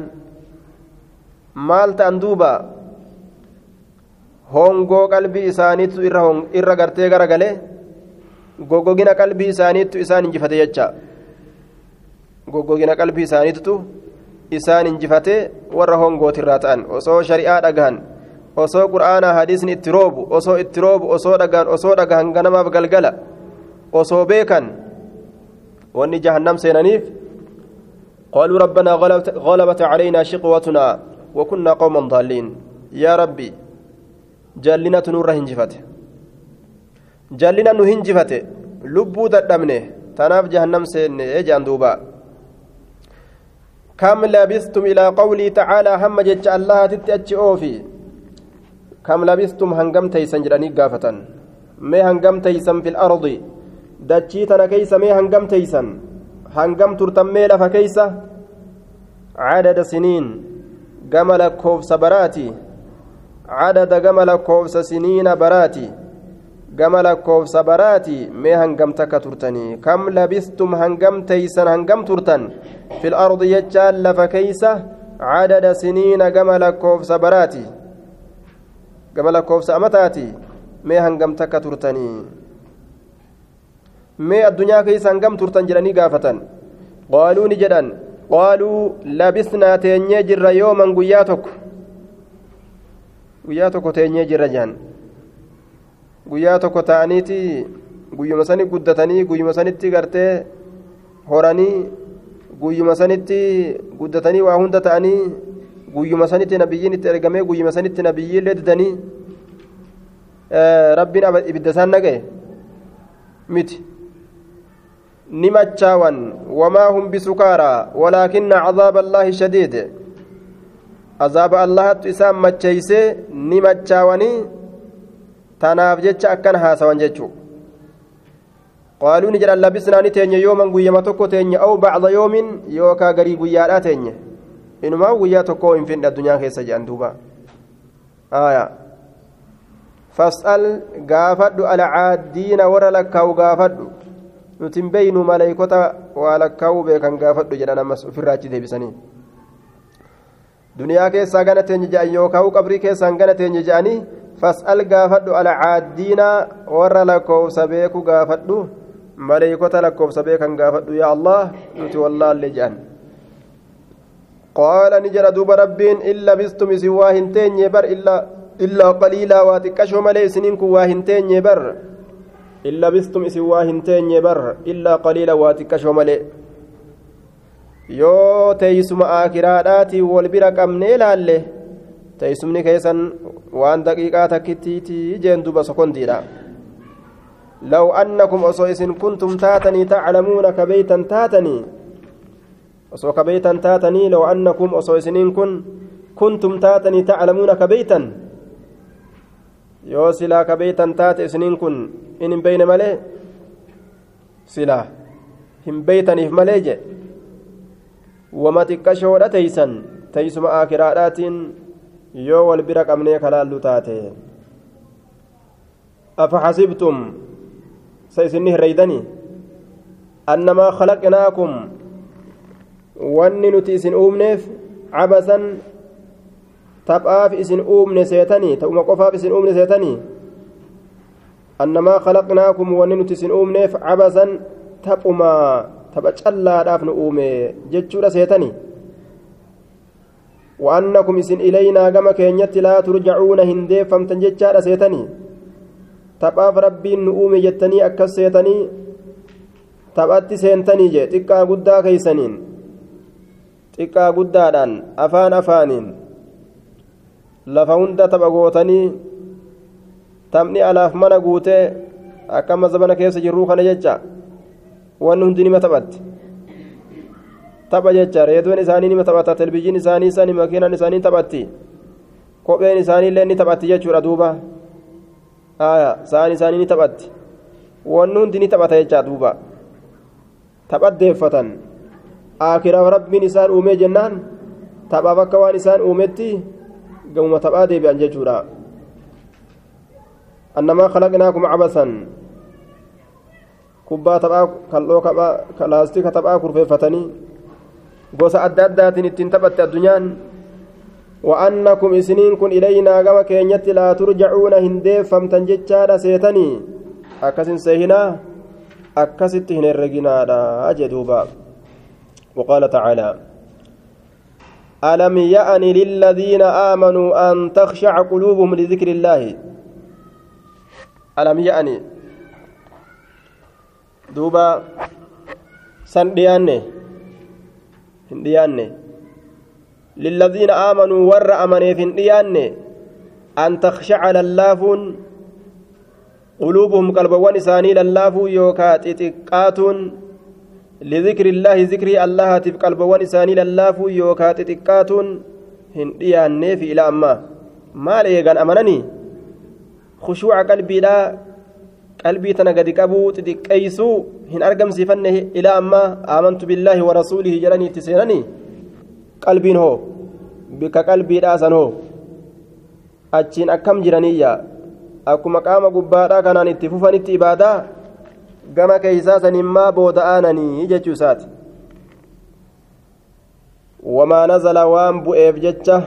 maal ta'an duuba hongoo qalbii isaaniitu irra gartee garagalee goggogina qalbii isaaniitu isaan injifate jecha goggogina qalbii isaaniitu isaan injifate warra hongootirraa ta'an osoo shari'aa dhagahan osoo qur'aanaa hadiisni itti roobu osoo itti roobu osoo dhagaan osoo dhagahan ganamaaf galgala osoo beekan wanni jahannam seenaniif قالوا ربنا غلبت, غلبت علينا شقوتنا وكنا قوما ضالين. يا ربي جلنا نور هنجفت جلنا نهنجفت لبو ددمنه. تناف جهنم سين اجان دوبا. كم لبثتم إلى قولي تعالى هم جج الله تتأتي أوفي. كم لبستم هنقم تيسن جراني قافة ما هنقم تيسن في الأرض. دجيتنا كيس ما هنقم تيسن هنقم ترتم ميلا فكيس عدد سنين قمل كوفس براتي عدد قمل كوفس سنين براتي قمل كوفس براتي ما هنقم تكترتني كم لبستم هنقم تيسن هنقم ترتن في الأرض يجال لفكيس عدد سنين قمل كوفس براتي gama lakkoofsa amataati mee hangam takka turtanii mee addunyaa keessa hangam turtan jedhanii gaafatan. Qaaluu ni jedhan. Qaaluu labisnaa teenyee jirra yooman guyyaa tokko? Guyyaa tokko teenyee jirra jedhan guyyaa tokko ta'aniiti guyyuma sani guddatanii guyyuma sanitti gartee horanii guyyuma sanitti guddatanii waa hunda ta'anii guyyuma sanitti nabiyyiin itti ergamee guyyuma sanitti nabiyyiillee didanii rabbiin ibidda isaan nagaye miti wamaa hum bisukaaraa walaakinna cazaaba allaahi shadiid azaaba allahattu isaan macheeysee ni machaawanii tanaaf jecha akkan haasawan jechuu qaaluu ni jedhan labisnaa ni teenye yooman guyyama tokko teenye aw bacda yoomin yookaa garii guyyaadhaa teenye inumaa guyyaa tokko hin finne addunyaa keessa jedhan duuba aya fas'al nuti hin beeynu maleeykota waa lakkaa'uu beekan gaafadhu jedhan ammas ofirraa achi deebisanii duniyaa keessaa gana teenye je'an yookaan qabrii keessaan gana teenye je'anii fas'al gaafadhu alcaaddiinaa warra lakkoofsa beeku gaafadhu maleeykota lakkoofsa beekan gaafadhu yaa allah nuti wallaallee je'an. qaala ni jedha duuba rabbiin in labistum isin waa hin teenye bar illaa qaliilaa waa xiqqashoo malee isiniin kun waa hin teenye bar. إلا بستم سوا هنتين يبر إلا قليلا واتكشو ملي yoo teeysuma aakiraadhaati wal bira qabnee laalle teeysumni keessan waan daqiiqaa takkittiitii jeen duba sokondiidha law annakum osoo isin kuntum taatanii taclamuuna ka beeytan taatanii osoo ka beeytan taatanii law annakum osoo isiniin kun kuntum taatanii taclamuuna ka beeytan yoo silaa ka beeytan taate isiniin kun in hin beyne malee silaa hin beeytaniif malee je wama xiqqashoodha teeysan teeysuma aakiraadhaatiin yoo wal bira qabnee kalaallu taate afaxasibtum sa isinni hirreeydanii annamaa khalaqnaakum wanni nuti isin uumneef cabasan taphaaf isin uumne seetanii ta'uma qofaaf isin uumne seetanii annamaa khalaqnaakum wanni nuti isin uumneef cabasan taphumaa tapha callaadhaaf nu uume jechuudha seetanii وأنكم إسن إلينا كما كينيت لا ترجعون هندي فمتن جتشارا سيتني تباف ربي نؤومي جتني أكس سيتني تبأت سينتني جي تكا قدا كيسنين تكا قدادان أفان أفانين lafa hunda tapha gootanii taphni alaaf mana guutee akka mazabana keessa jirruu kana jecha wanni hundi nima taphatti. Tapha jecha reedoon isaanii nima taphata televizyiin isaanii sani makiinaan isaanii taphatti kopheen isaanii illee ni taphatti jechuudha duuba. Sa'aan isaanii ni taphatti. Wanni hundi ni taphata jecha duuba. Taphaddeeffatan akiraaf rabbiin isaan uumee jennaan taphaaf akka waan isaan uumetti. Gamuma taphaa deebi'an jechuudha annamaa khalaqnaakum cabasan kubbaa taphaa kal'oo laastika taphaa kurfeeffatanii gosa adda addaatiin ittiin taphatte addunyaan وأنكم إسنين كن إلينا كما كينيت لا ترجعون هنديف فمتن جتشادا سيتني أكسن سيهنا أكست هنرقنا أجدوبا وقال تعالى ألم يأن للذين آمنوا أن تخشع قلوبهم لذكر الله؟ ألم يأن؟ دوبا سندياني هندياني للذين آمنوا ور أمني في هندياني أن تخشع للافون. قلوبهم قلبوان إساني للافو يوكا تتقاتون لذكر الله ذكر الله تف قلبوان إساني للافو يوكا تتقاتون هندياني في إلى أما ما ليغان أمنني خشوع قلبي لا tana gadi qabuu xixiqqeeysuu hin argamsiifanne ilaa ammaa aamantu billaahi warasuulihi jedhanii itti seenanii qalbiin hoo bika qalbiidhaasan hoo achiin akkam jiraniyya akkuma qaama gubbaadhaa kanaan itti fufanitti ibaadaa gama keeysaa sanimmaa booda'aananii jechuu isaati wamaa nazala waan bu'eef jecha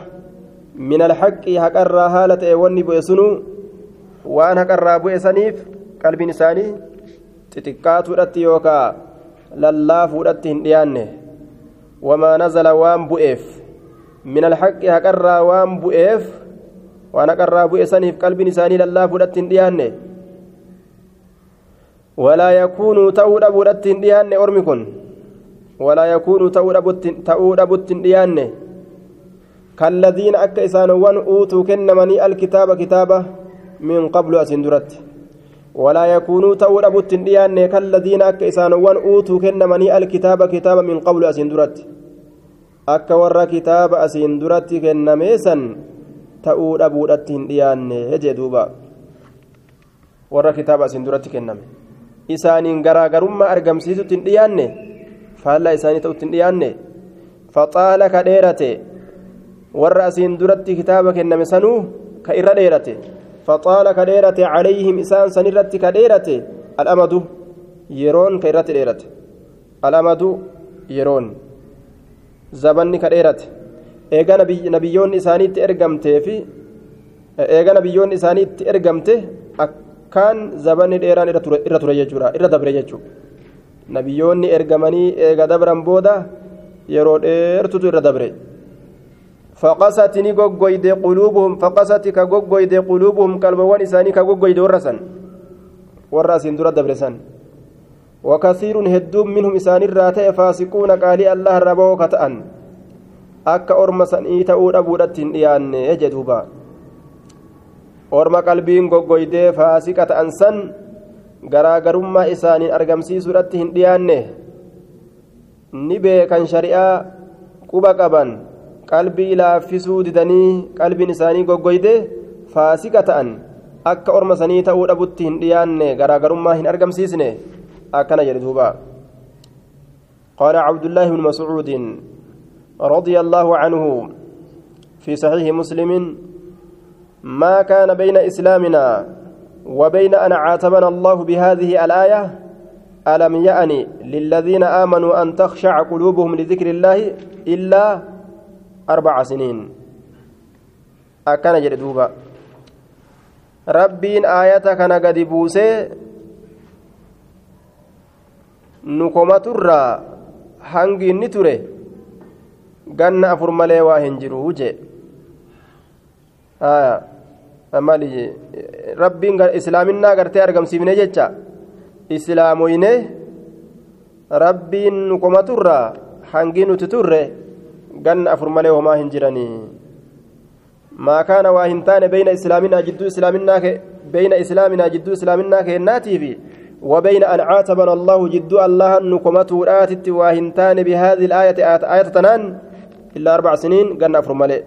min alhaqqi haqarraa haala ta'e wanni bu'e sunuu waan haqarraa bu'e saniif qalbiin isaanii xixiqqaatuudhatti yookaa lallaafuudhatti hin dhiyaanne wamaa nazala waan bu'eef min alhaqqi haqarraa waan bu'eef waan haqarraa bu'e saniif qalbiin isaanii lallaafuudhatti hin dhiyaanne ta'uu dhabuudhatti hin dhiyaanne ormi kun walaa yakuunuu ta'uu dhabutti hin dhiyaanne kalladiina akka isaanowwan uutuu kennamanii alkitaaba kitaaba min qablu asin duratti ولا يكونوا تود أبوت ديان كالذين أك إسانوان أوتوا كنمني الكتاب كتاب من قبل أسندرت أك ور كتاب isaaniin garaagarummaa argamsiisutti hin dhiyaanne? Faallaa isaanii ta'utti hin dhiyaanne? Faxaala ka dheerate. Warra asiin duratti kitaaba kenname sanuu ka irra dheerate. Faxaala ka dheerate calayhim isaan sanirratti ka dheerate. Al'amadu yeroon ka irratti dheerate. Al'amadu yeroon. Zabanni ka dheerate. Eega nabiyyoonni isaaniitti ergamtee fi eega nabiyyoonni isaaniitti ergamte akka akkaan zabanni dheeraan irra ture jechuudha irra dabre jechuudha nabiyyoonni ergamanii eega dabran booda yeroo dheertutu irra dabre. فقست نغوغويد قلوبهم فقست كغوغويد قلوبهم قلبوان إساني كغوغويد ورسن ورسن در دبرسن وكثير هدوم منهم إسان الراتع فاسقون قال الله ربو كتأن sanii ta'uu dhabuudhatti hin dhiyaanne jedhuuba orma qalbiin goggoydee faasiqa ta'an san garaagarummaa isaaniin argamsiisuudhatti hin dhiyaanne ni beekan shari'aa quba qaban qalbii laaffisuu didanii qalbiin isaanii goggoyde faasiqa ta'an akka orma sanii ta'uu dhabutti hin dhiyaanne garaagarummaa hin argamsiisne akkana jedhe duuba قال عبد الله بن مسعود رضي الله عنه في صحيح مسلم ما كان بين إسلامنا وبين أن عاتبنا الله بهذه الآية؟ ألم يأن للذين آمنوا أن تخشع قلوبهم لذكر الله إلا أربع سنين؟ أكان جردوبا ربين آية كان بوسي الرّ hangi inni ture ganna afur malee waa mali rabbiin islaaminaa gartee argamsiifne jecha islaamoyne rabbiin nukomaturraa hangi nuti turre ganna afur malee homaa hin jiranii maa kaana waa hin taane beyna islaaminaa jidduu islaaminaa بين إسلامنا جدو إسلامنا كيناتي في وبين أن عاتبنا الله جدو الله نكمته آتت واهنتان بهذه الآية آية, آية تنان إلا أربع سنين قلنا فرمالي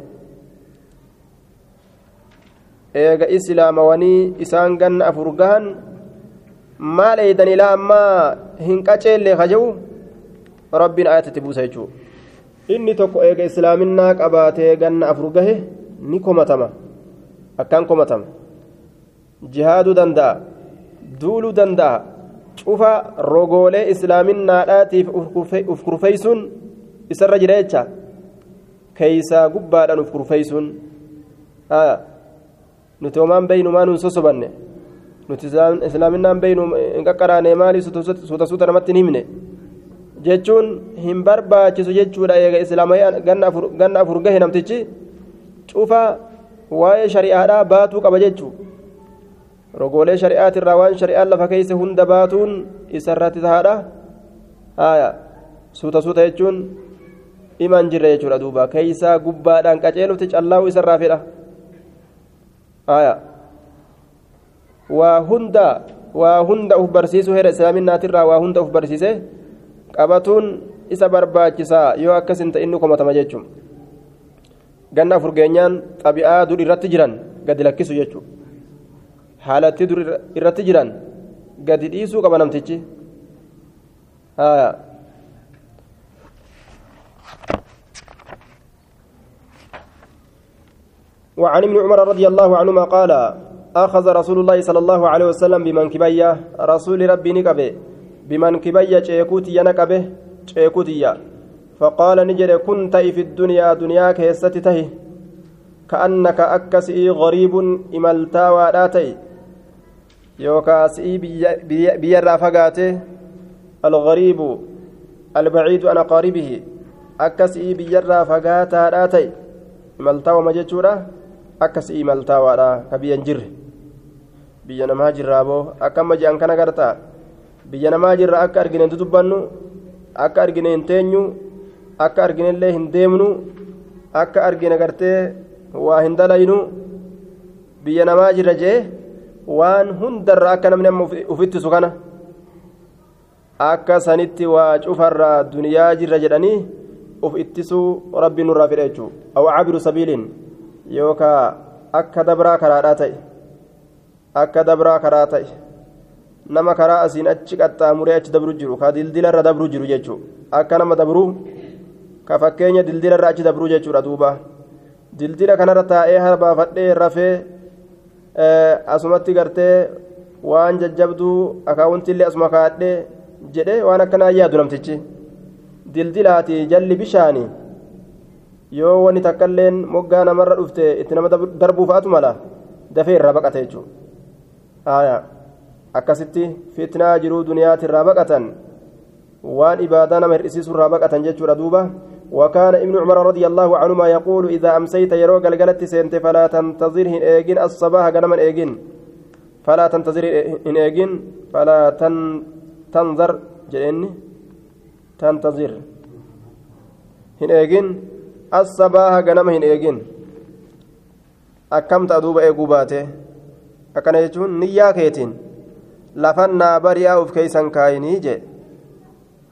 eega islaamawanii isaan ganna afur gahan maal eeydan ilaa ammaa hin qaceellee kajewu rabbiin ayatatti buusa jechuu. Inni tokko eega islaaminaa qabaatee ganna afur gahe ni komatama. Akkaan komatama. Jihaaduu danda'a. Duuluu danda'a. Cufa rogoolee islaaminaadhaatiif uf kurfeeysuun isarra jira jecha. Keeysaa gubbaadhaan uf kurfeeysuun nuti homaan beeynumaa nun sosobanne nuti islaaminaan beeynu hin qaqqaraane maali suuta suuta namatti hin himne jechuun hin barbaachisu jechuudha eega islaamayaan ganna afur gahe namtichi cufa waa'ee shari'aadhaa baatuu qaba jechuu rogoolee shari'aatirraa waan shari'aan lafa keeyse hunda baatuun isarratti tahaadha haya suuta suuta jechuun iman jirre jechuudha duuba keeysaa gubbaadhaan qaceelufti callaa'u isarraa fedha haya waa hunda waa hunda uf barsiisuu heera islaaminaatirraa waa hunda uf barsiise. Qabatuun isa barbaachisaa yoo akkas hin ta'inni komatama jechuun. Ganna afur geenyaan xabi'aa dur irratti jiran gadi lakkisu jechuudha haalatti dur irratti jiran gadi dhiisuu qaba namtichi وعن ابن عمر رضي الله عنهما قال أخذ رسول الله صلى الله عليه وسلم بمنكبية رسول ربي نكبه. بمنكبية شيكوتي نكبه شيكوتي فقال نجري كنت في الدنيا دنياك يستته كأنك أكسئي غريب إملتا وداتي yookaan si'ii biyyarraa fagaate alghariibu albaciidu an aqaaribihi akka si'ii biyyarraa fagaataadhaa ta'e imaltaawama jechuudha akka si'ii imaltaawaadha ka biyyan jirre biyya namaa jirraa boo akka amma je'an kana gartaa biyya namaa jirra akka argine hin dubbannu akka argine hin teenyu akka arginellee hin deemnu akka argine gartee waa hin dalaynu biyya namaa jirra jee waan hundarra akka namni amma ufittisu kana akka sanitti waa cufarraa duniyaa jirra jedhanii uf ittisuu rabbi nurraa fedha jechuudha aw cabiru sabiiliin yookaa akka dabraa karaadhaa ta'e. Akka dabraa karaa ta'e. Nama karaa asiin achi qaxxaamuree achi dabru jiru. Ka dildilarra dabru jiru jechuudha akka nama dabruu ka fakkeenya dildilarra achi dabruu jechuudha duuba. Dildila kanarra taa'ee harbaafadhee rafee asumatti gartee waan jajjabduu akaawuntillee asuma kaadhee jedhe waan akkanaa yaadu namtichi. Dildilaati jalli bishaani yoo wani takkailleen moggaa namarra dhufte itti nama darbuu fa'atu mala dafee irraa baqata jechuudha akkasitti fitnaa jiruu duniyaati irraa baqatan waan ibaadaa nama hir'isiisu irraa baqatan jechuudha duuba وكان ابن عمر رضي الله عنهما يقول إذا أمسيت يرو قلقلت سنت فلا تنتظر إن إيجن الصباح قنما إيجن فلا تنتظر إن إيجن فلا تن تنظر جئني تنتظر إن إيجن الصباح قنما إن إيجن أكمت أدوب إيقو باته أكنا يجون نيا كيتين لفنا بريا أوف كيسان كايني جي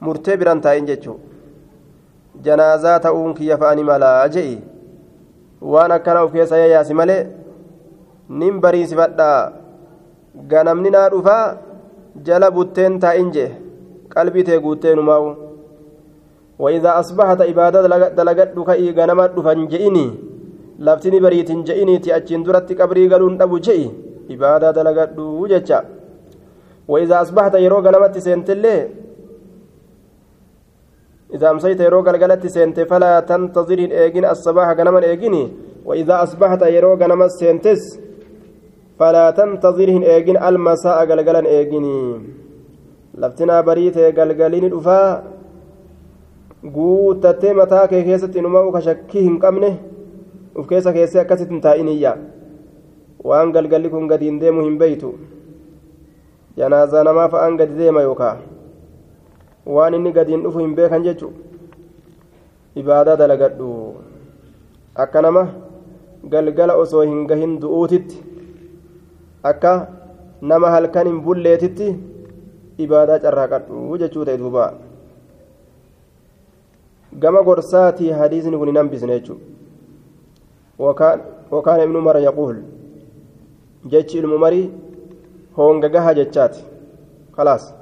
مرتبرا تاين جيتشو janaazaa ta'uun kiyya fa'ani malaa je'i waan akkana of keessa yayyaasi malee nin bariisifadhaa ganamni naa dhufaa jala butteen taa'in jee qalbii tee guutteenumaa'u وإذا أصبحت إبادة دلقت كأي غنما دفن جئني. لفتني بريت جئني تأجين درت قبري قالون أبو جئي. إبادة دلقت وجتشا وإذا أصبحت يرو غنمت سنتلي إذا أمسيت يرو قلقلت سنت فلا تنتظر الإيجين الصباح غنما إيجيني وإذا أصبحت يرو غنما سنتس فلا تنتظر الإيجين المساء قلقلا إيجيني لفتنا بريت قلقلين الأفا guutattee mataa kee keessatti inumaa ka shakkii hin qabne uf keessa keessee akkasitti hin taa'iniyya waan galgalli kun gadiin deemu hin beeytu. Janaazaa namaa fa'aan gadi deema yookaa? Waan inni gadiin dhufu hin beekan jechu? Ibaadaa dalagadhu. Akka nama galgala osoo hin gahin du'uutitti akka nama halkan hin bulleetitti ibaadaa carraaqadhu jechuu ta'e duuba gama gorsaatii hadiisni kun hin hambisne jechuudha. Wakaan ibnu mara yaquul jechi ilmu marii hoongagaha jechaati. Kalaas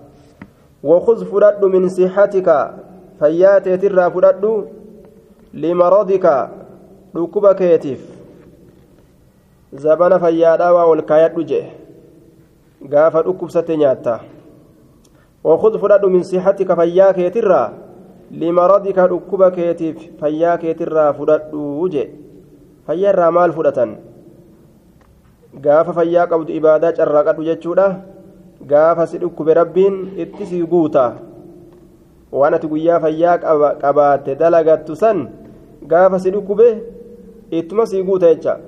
wakuz fudhadhu min sixatika fayyaa teetirraa fudhadhu limarodika dhukkuba keetiif. Zabana fayyaadhaa waa ol kaayadhu jee. Gaafa dhukkubsatte nyaata wakuz fudhadhu min sixatika fayyaa keetirraa limaradika dhukkuba keetiif fayyaa keetirraa fudhadhuu jee. Fayyaa irraa maal fudhatan? Gaafa fayyaa qabdu ibaadaa carraaqadhu jechuudha. Gaafa si dhukkube rabbiin itti si guuta. Waan ati guyyaa fayyaa qabaatte dalagattu san gaafa si dhukkube ittuma si guuta jecha.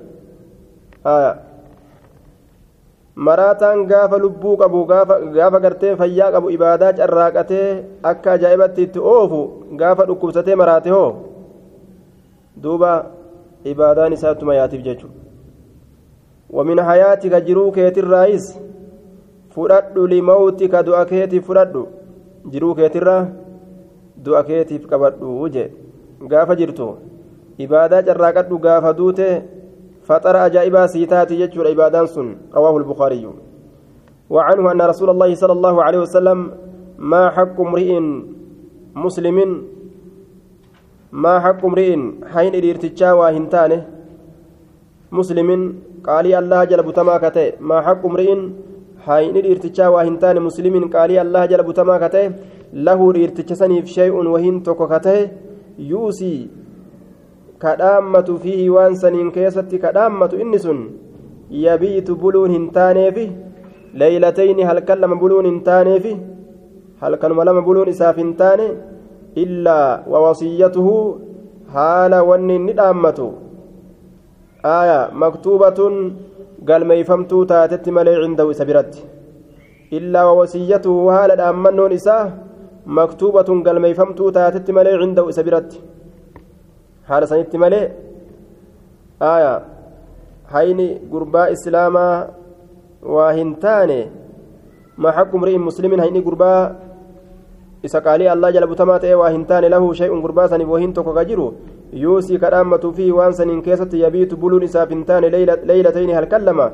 Maraataan gaafa lubbuu qabu gaafa gartee fayyaa qabu ibaadaa carraaqatee akka ajaa'ibatti itti oofu gaafa dhukkubsatee maraate hoo? Duuba ibaadaan isaatuma yaatiif jechuudha. Wamin hayaatika jiruu keetirraayis fudhadhu limawtika du'a keetiif fudhadhu. Jiruu keetirraa du'a keetiif qabadhu je gaafa jirtu ibaadaa carraaqadhu gaafa duute ajaa'ibaa sii taati jechuudha ibaadaan sun rawaahu lbukaariyyu وعنه أن رسول الله صلى الله عليه وسلم ما حق امرئ مسلم ما حق امرئ حين الارتجا وهنتانه مسلم قال الله جل بتما كته ما حق امرئ حين الارتجا وهنتانه مسلم قال الله جل بتما كته له الارتجسني في شيء وهن توكته يوسي كدامة فيه وان سنين كيستي كدامة إنسن يبيت بلون هنتانه في ليلتين هل كلم بلون هنتانه في هل كلم لما بلون إساف هنتانه illaa wawasiyyatuhu haala wanni inni dhaammatu aya maktuubatun galmeeyfamtuu taatetti malee cindahu isa biratti illaa wawasiyyatuhu haala dhaammannoon isaa maktuubatun galmeeyfamtuu taatetti malee cindahu isa biratti haala sanitti malee aya hayni gurbaa islaamaa waa hin taane ma haqqu mri'in muslimin hayni gurbaa isa qaalii allah jala butamaa ta'e waa hin taane lahu shay'un gurbaa saniif wahiin tokko ka jiru yuusii ka dhaammatu fi waan saniin keessatti yabiitu buluun isaaf hin taane leeylatayni halkan lama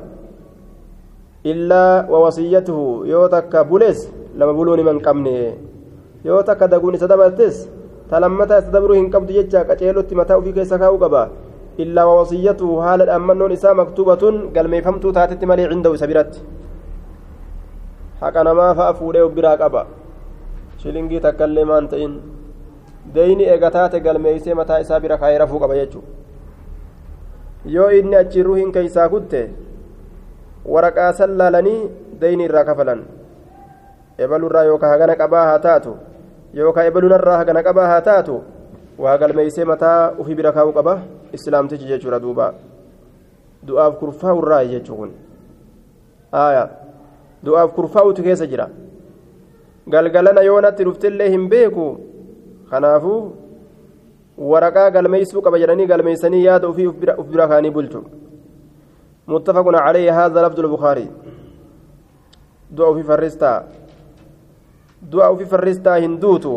illaa wawasiyyatuhu yoo takka bulees lama buluun himan qabne yoo takka daguun isa dabartes talammataa isa dabruu hin qabdu jecha qaceelotti mataa ofii keessa kaa'uu qaba illaa wawasiyyatuhu haala dhaammannoon isaa maktuubatun galmeeffamtuu taatetti malee cindahu isa biratti haqa namaa fa'a fuudhee of biraa qaba shilingii takkaillee maan ta'in deyni eega taate galmeeysee mataa isaa bira kaayee rafuu qaba jechuudha yoo inni achi ruhiin keeysaa kutte waraqaa san laalanii deyni irraa kafalan ebalurraa yookaan hagana qabaa haa taatu yookaan ebalunarraa hagana qabaa haa taatu waa galmeeysee mataa ofii bira kaa'uu qaba islaamtichi jechuudha duuba du'aaf kurfaa'urraa jechuun du'aaf kurfaa'utu keessa jira. galgalana yoo natti dhuftillee hin beeku kanaafuu waraqaa galmeeysuu qaba jedhanii galmeeysanii yaada ofii uf bira kaanii bulchu متفق عليه هذا لفظ البخاري دعاء في فرستا du'a ofii farristaa hin duutu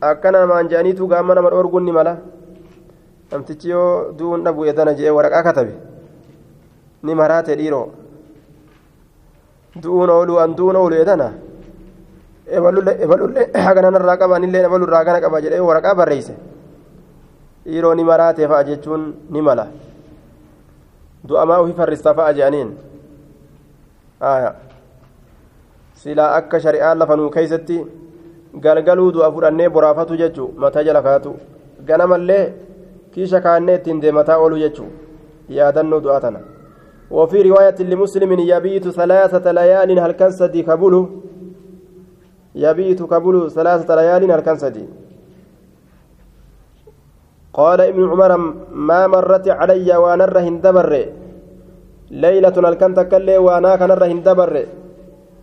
akkana namaan je'aniitu gaama nama dhorguun ni mala. Namtichi yoo du'uun dhabu edana je'ee waraqaa katabe ni maraate dhiiroo. Du'uun oolu an du'uun oolu edana ebalullee hagananarraa qabaan illee ebalurraa hagana qaba jedhee waraqaa barreeyse dhiiroo ni maraate fa'a jechuun ni mala. Du'amaa ofii farristaa fa'a je'aniin. Silaa akka shari'aan lafanuu keeysatti galgaluu du'a fudhannee boraafatu jechuu mataa jala kaatu ganamallee kiisha kaannee ittiin deemataa oolu jechuu yaadannoo du'aa tana وفي رواية لمسلم يبيت ثلاثة ليال هل كان سدي كبله يبيت كبل ثلاثة ليال هلكن سدي قال ابن عمر ما مرت علي وأنا الرهن دبر ليلة هلكن تكلي وأنا كان الرهن دبر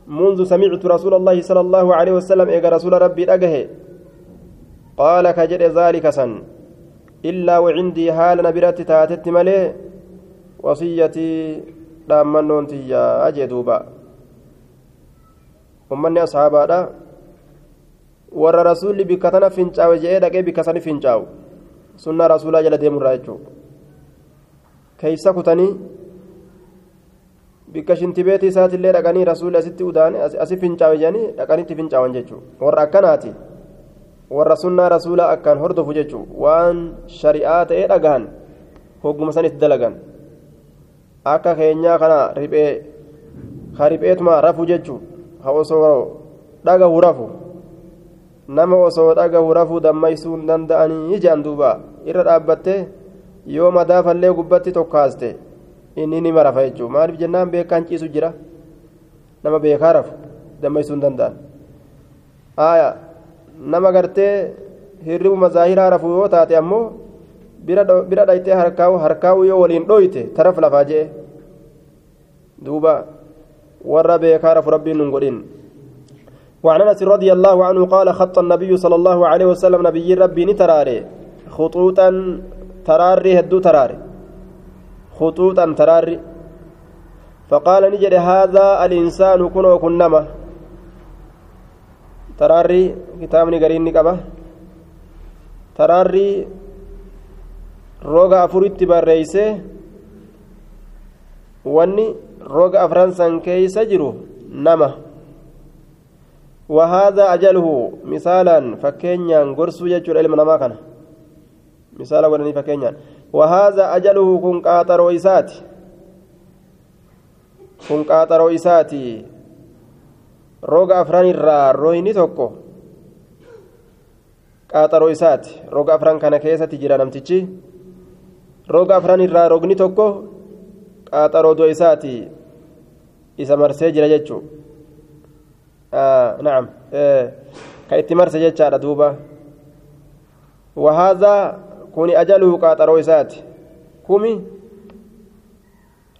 منذ سمعت رسول الله صلى الله عليه وسلم إيقى رسول ربي أجه قال كجد ذلك سن إلا وعندي حال نبرت تاتت wasiyyatii dhaammannoon tiyyaa jee duuba ummanni ashaabaadha warra rasuulli bikka tana fincaawe je'ee dhaqee bikka sani fincaa'u sunnaa rasuulaa jala deemurraa jechuudha keeysa kutanii bikka shintibeetii isaatillee dhaqanii rasuulli asitti udaane asi fincaawe jedhanii dhaqanitti fincaawan jechuudha warra akkanaati. Warra sunnaa rasuulaa akkaan hordofu jechuudha waan shari'aa ta'ee dhagahan hogguma sanitti dalagan. Akka keenyaa kana riphee ka ripheetuma rafu jechuudha ha osoo dhagahu rafu. nama osoo dhagahu rafuu dammaysuu danda'anii jedhan duuba. Irra dhaabbattee yoo madaafallee gubbatti tokkaaste inni ni marafa jechuudha maaliif jennaan beekaan ciisu jira nama beekaa rafu dammaysuu hin danda'an haaya nama gartee hirribuma zaahiraa rafu yoo taate ammoo bira dhaytee harkaa'u harkaa'u yoo waliin dhoyte taraf lafaa je'e duuba warra beekaa rafu rabbiin nun godhin. وعن انس رضي الله عنه قال خط النبي صلى الله عليه وسلم نبي ربي نتراري خطوطا تراري هدو تراري خطوطا تراري. فقال نجد هذا الإنسان كن وكنما تراري كتابني قرين نقبه. تراري roga afuritti barreeyse wanni roga afran san keeysa jiru nama وهذا أجله مثالا فكينيا غرسو يجور علم نما كان. مثالا ولني فكينيا وهذا أجله كن قاطر إسات كن قاطر إساتي روغ أفران الرا رويني توكو قاطر إسات روغ أفران كان كيسة تجرى نمتجي روغ أفران الرا روغني توكو قاطر دو إساتي إسا مرسي جرى جيتشو. آه نعم. آه كايتمر سجدت دوبا وهذا كوني أجله قاطرو إسات كومي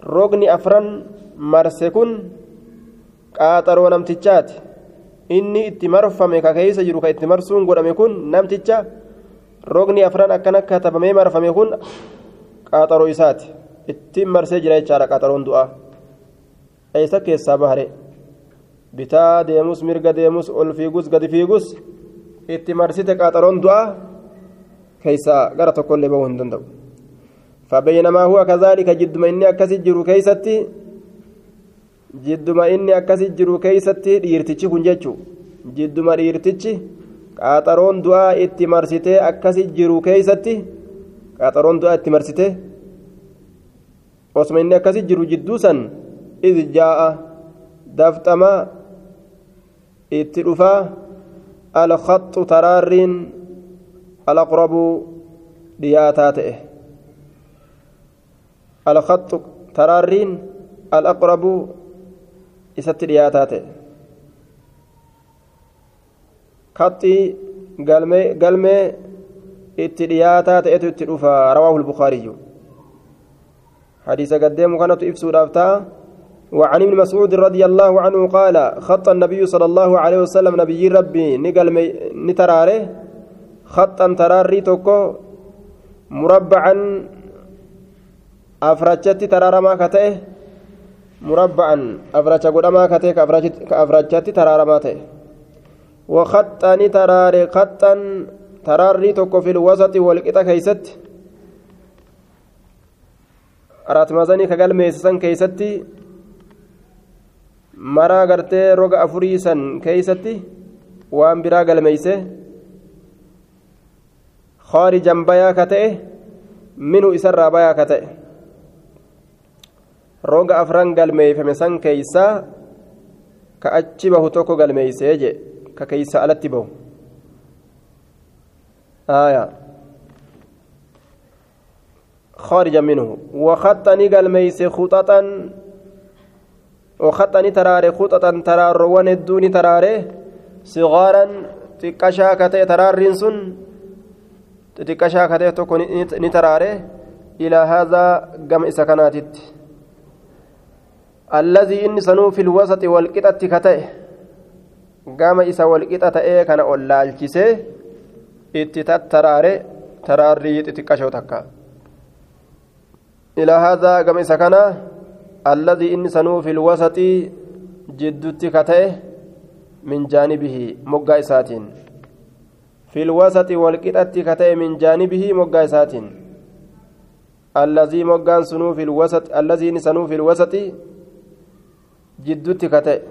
روغني أفرن مرسكن قاطرو نمتجات inni itti marfame ka keeysa jiru ka itti marsuun godhame kun namticha roogni afran akkana katabamee marfame kun qaaxaroo isaati ittiin marsee jira jechaadha qaaxaroon du'aa eessa keessaa bahare bitaa deemus mirga deemus ol fiigus gadi fiigus itti marsite qaaxaroon du'aa gara tokkollee bahuu hin danda'u. فبينما هو كذلك جد ما إني أكسي جرو كيستي جد ما إني أكسي جرو كيستي ديرتشي كنجتشو جد ما ديرتشي قاطرون دعاء اتمرسته أكسي جرو كيستي قاطرون دعاء اتمرسته osuma inni akkasi jiru jidduu san iz jaa'a daftama itti dhufaa taraarriin alaqrabu dhiyaataa ta'e alkhaxxu taraarriin alaqrabu isatti dhiyaataa ta'e kaxxii galmee itti dhiyaataa ta'etu itti dhufa rawaahu lbukaariyyu حديث قدام كانت إفسود أفتاه وعن ابن مسعود رضي الله عنه قال خط النبي صلى الله عليه وسلم نبي ربي نقل نتراره خطا تراري توكو مربعا أفرجت ترارما كته مربعا أفرج قدما كته كأفرجت ترارما ته وخطا نتراري خطا تراري توكو في الوسط والقطة كيست. araatmaazanii ka galmeessisan keeysatti maraa gartee roga afurii san keeysatti waan biraa galmeeyse ka ta'e minu isarraa bayaa ka ta'e roga afran galmeeyfame san keeysaa ka achi bahu tokko galmeeysee je ka aayaa خارجا منه وخطني قال ميس خططا وخطني تراري خططا ترار وندوني تراري صغارا تكشا كتي ترارين سن تكشا كتي تكون نتراري إلى هذا قم إسكناتت الذي إن سنو في الوسط والقطة كتي قام إسا والقطة إيه كان أولالكسي اتتت تراري تراري تكشو تكا إلى هذا كما سكنا الذي إن سنو في الوسط جدت كتئه من جانبه مقا إساتين في الوسط والقطة كتئه من جانبه مقا إساتين. الذي مقان سنو في الوسط الذي سنو في الوسط جدت كتئه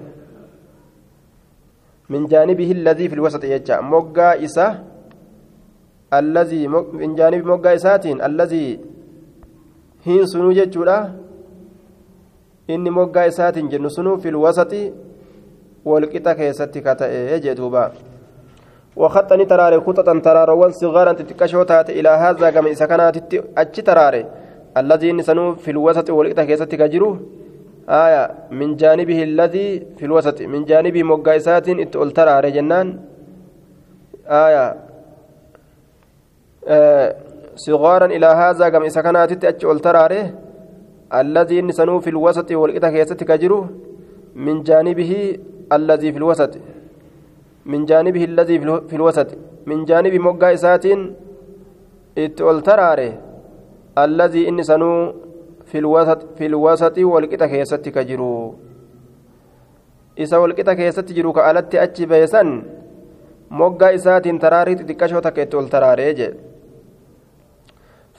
من جانبه الذي في الوسط يجا. مقا إسا الذي من جانب مقا إساتين. الذي هين سنو جتشورا inni moggaa isaatiin jennu sunuu fil wasati walqixa keessatti ka وخطني تراري خطة تراروان صغارا تتكشوتات إلى هذا كما إذا كانت أتش تراري. الذي نسنو في الوسط والإكتا كيست كجرو آية من جانبه الذي في الوسط من جانبه مقايسات اتقل تراري جنان. آية آه صغارا إلى هذا كما إذا كانت أتش تراري. الذي نسنو في الوسط والإتا كيست كجرو من جانبه الذي في الوسط. من جانبه الذي في الوسط من جانب مقا إساتين اتول تراره الذي إن سنو في الوسط في الوسط والقطة كيست كجرو. إسا والقطة كيست جرو كألت أتش بيسن مقا إساتين تراري تتكشو تكتول تراري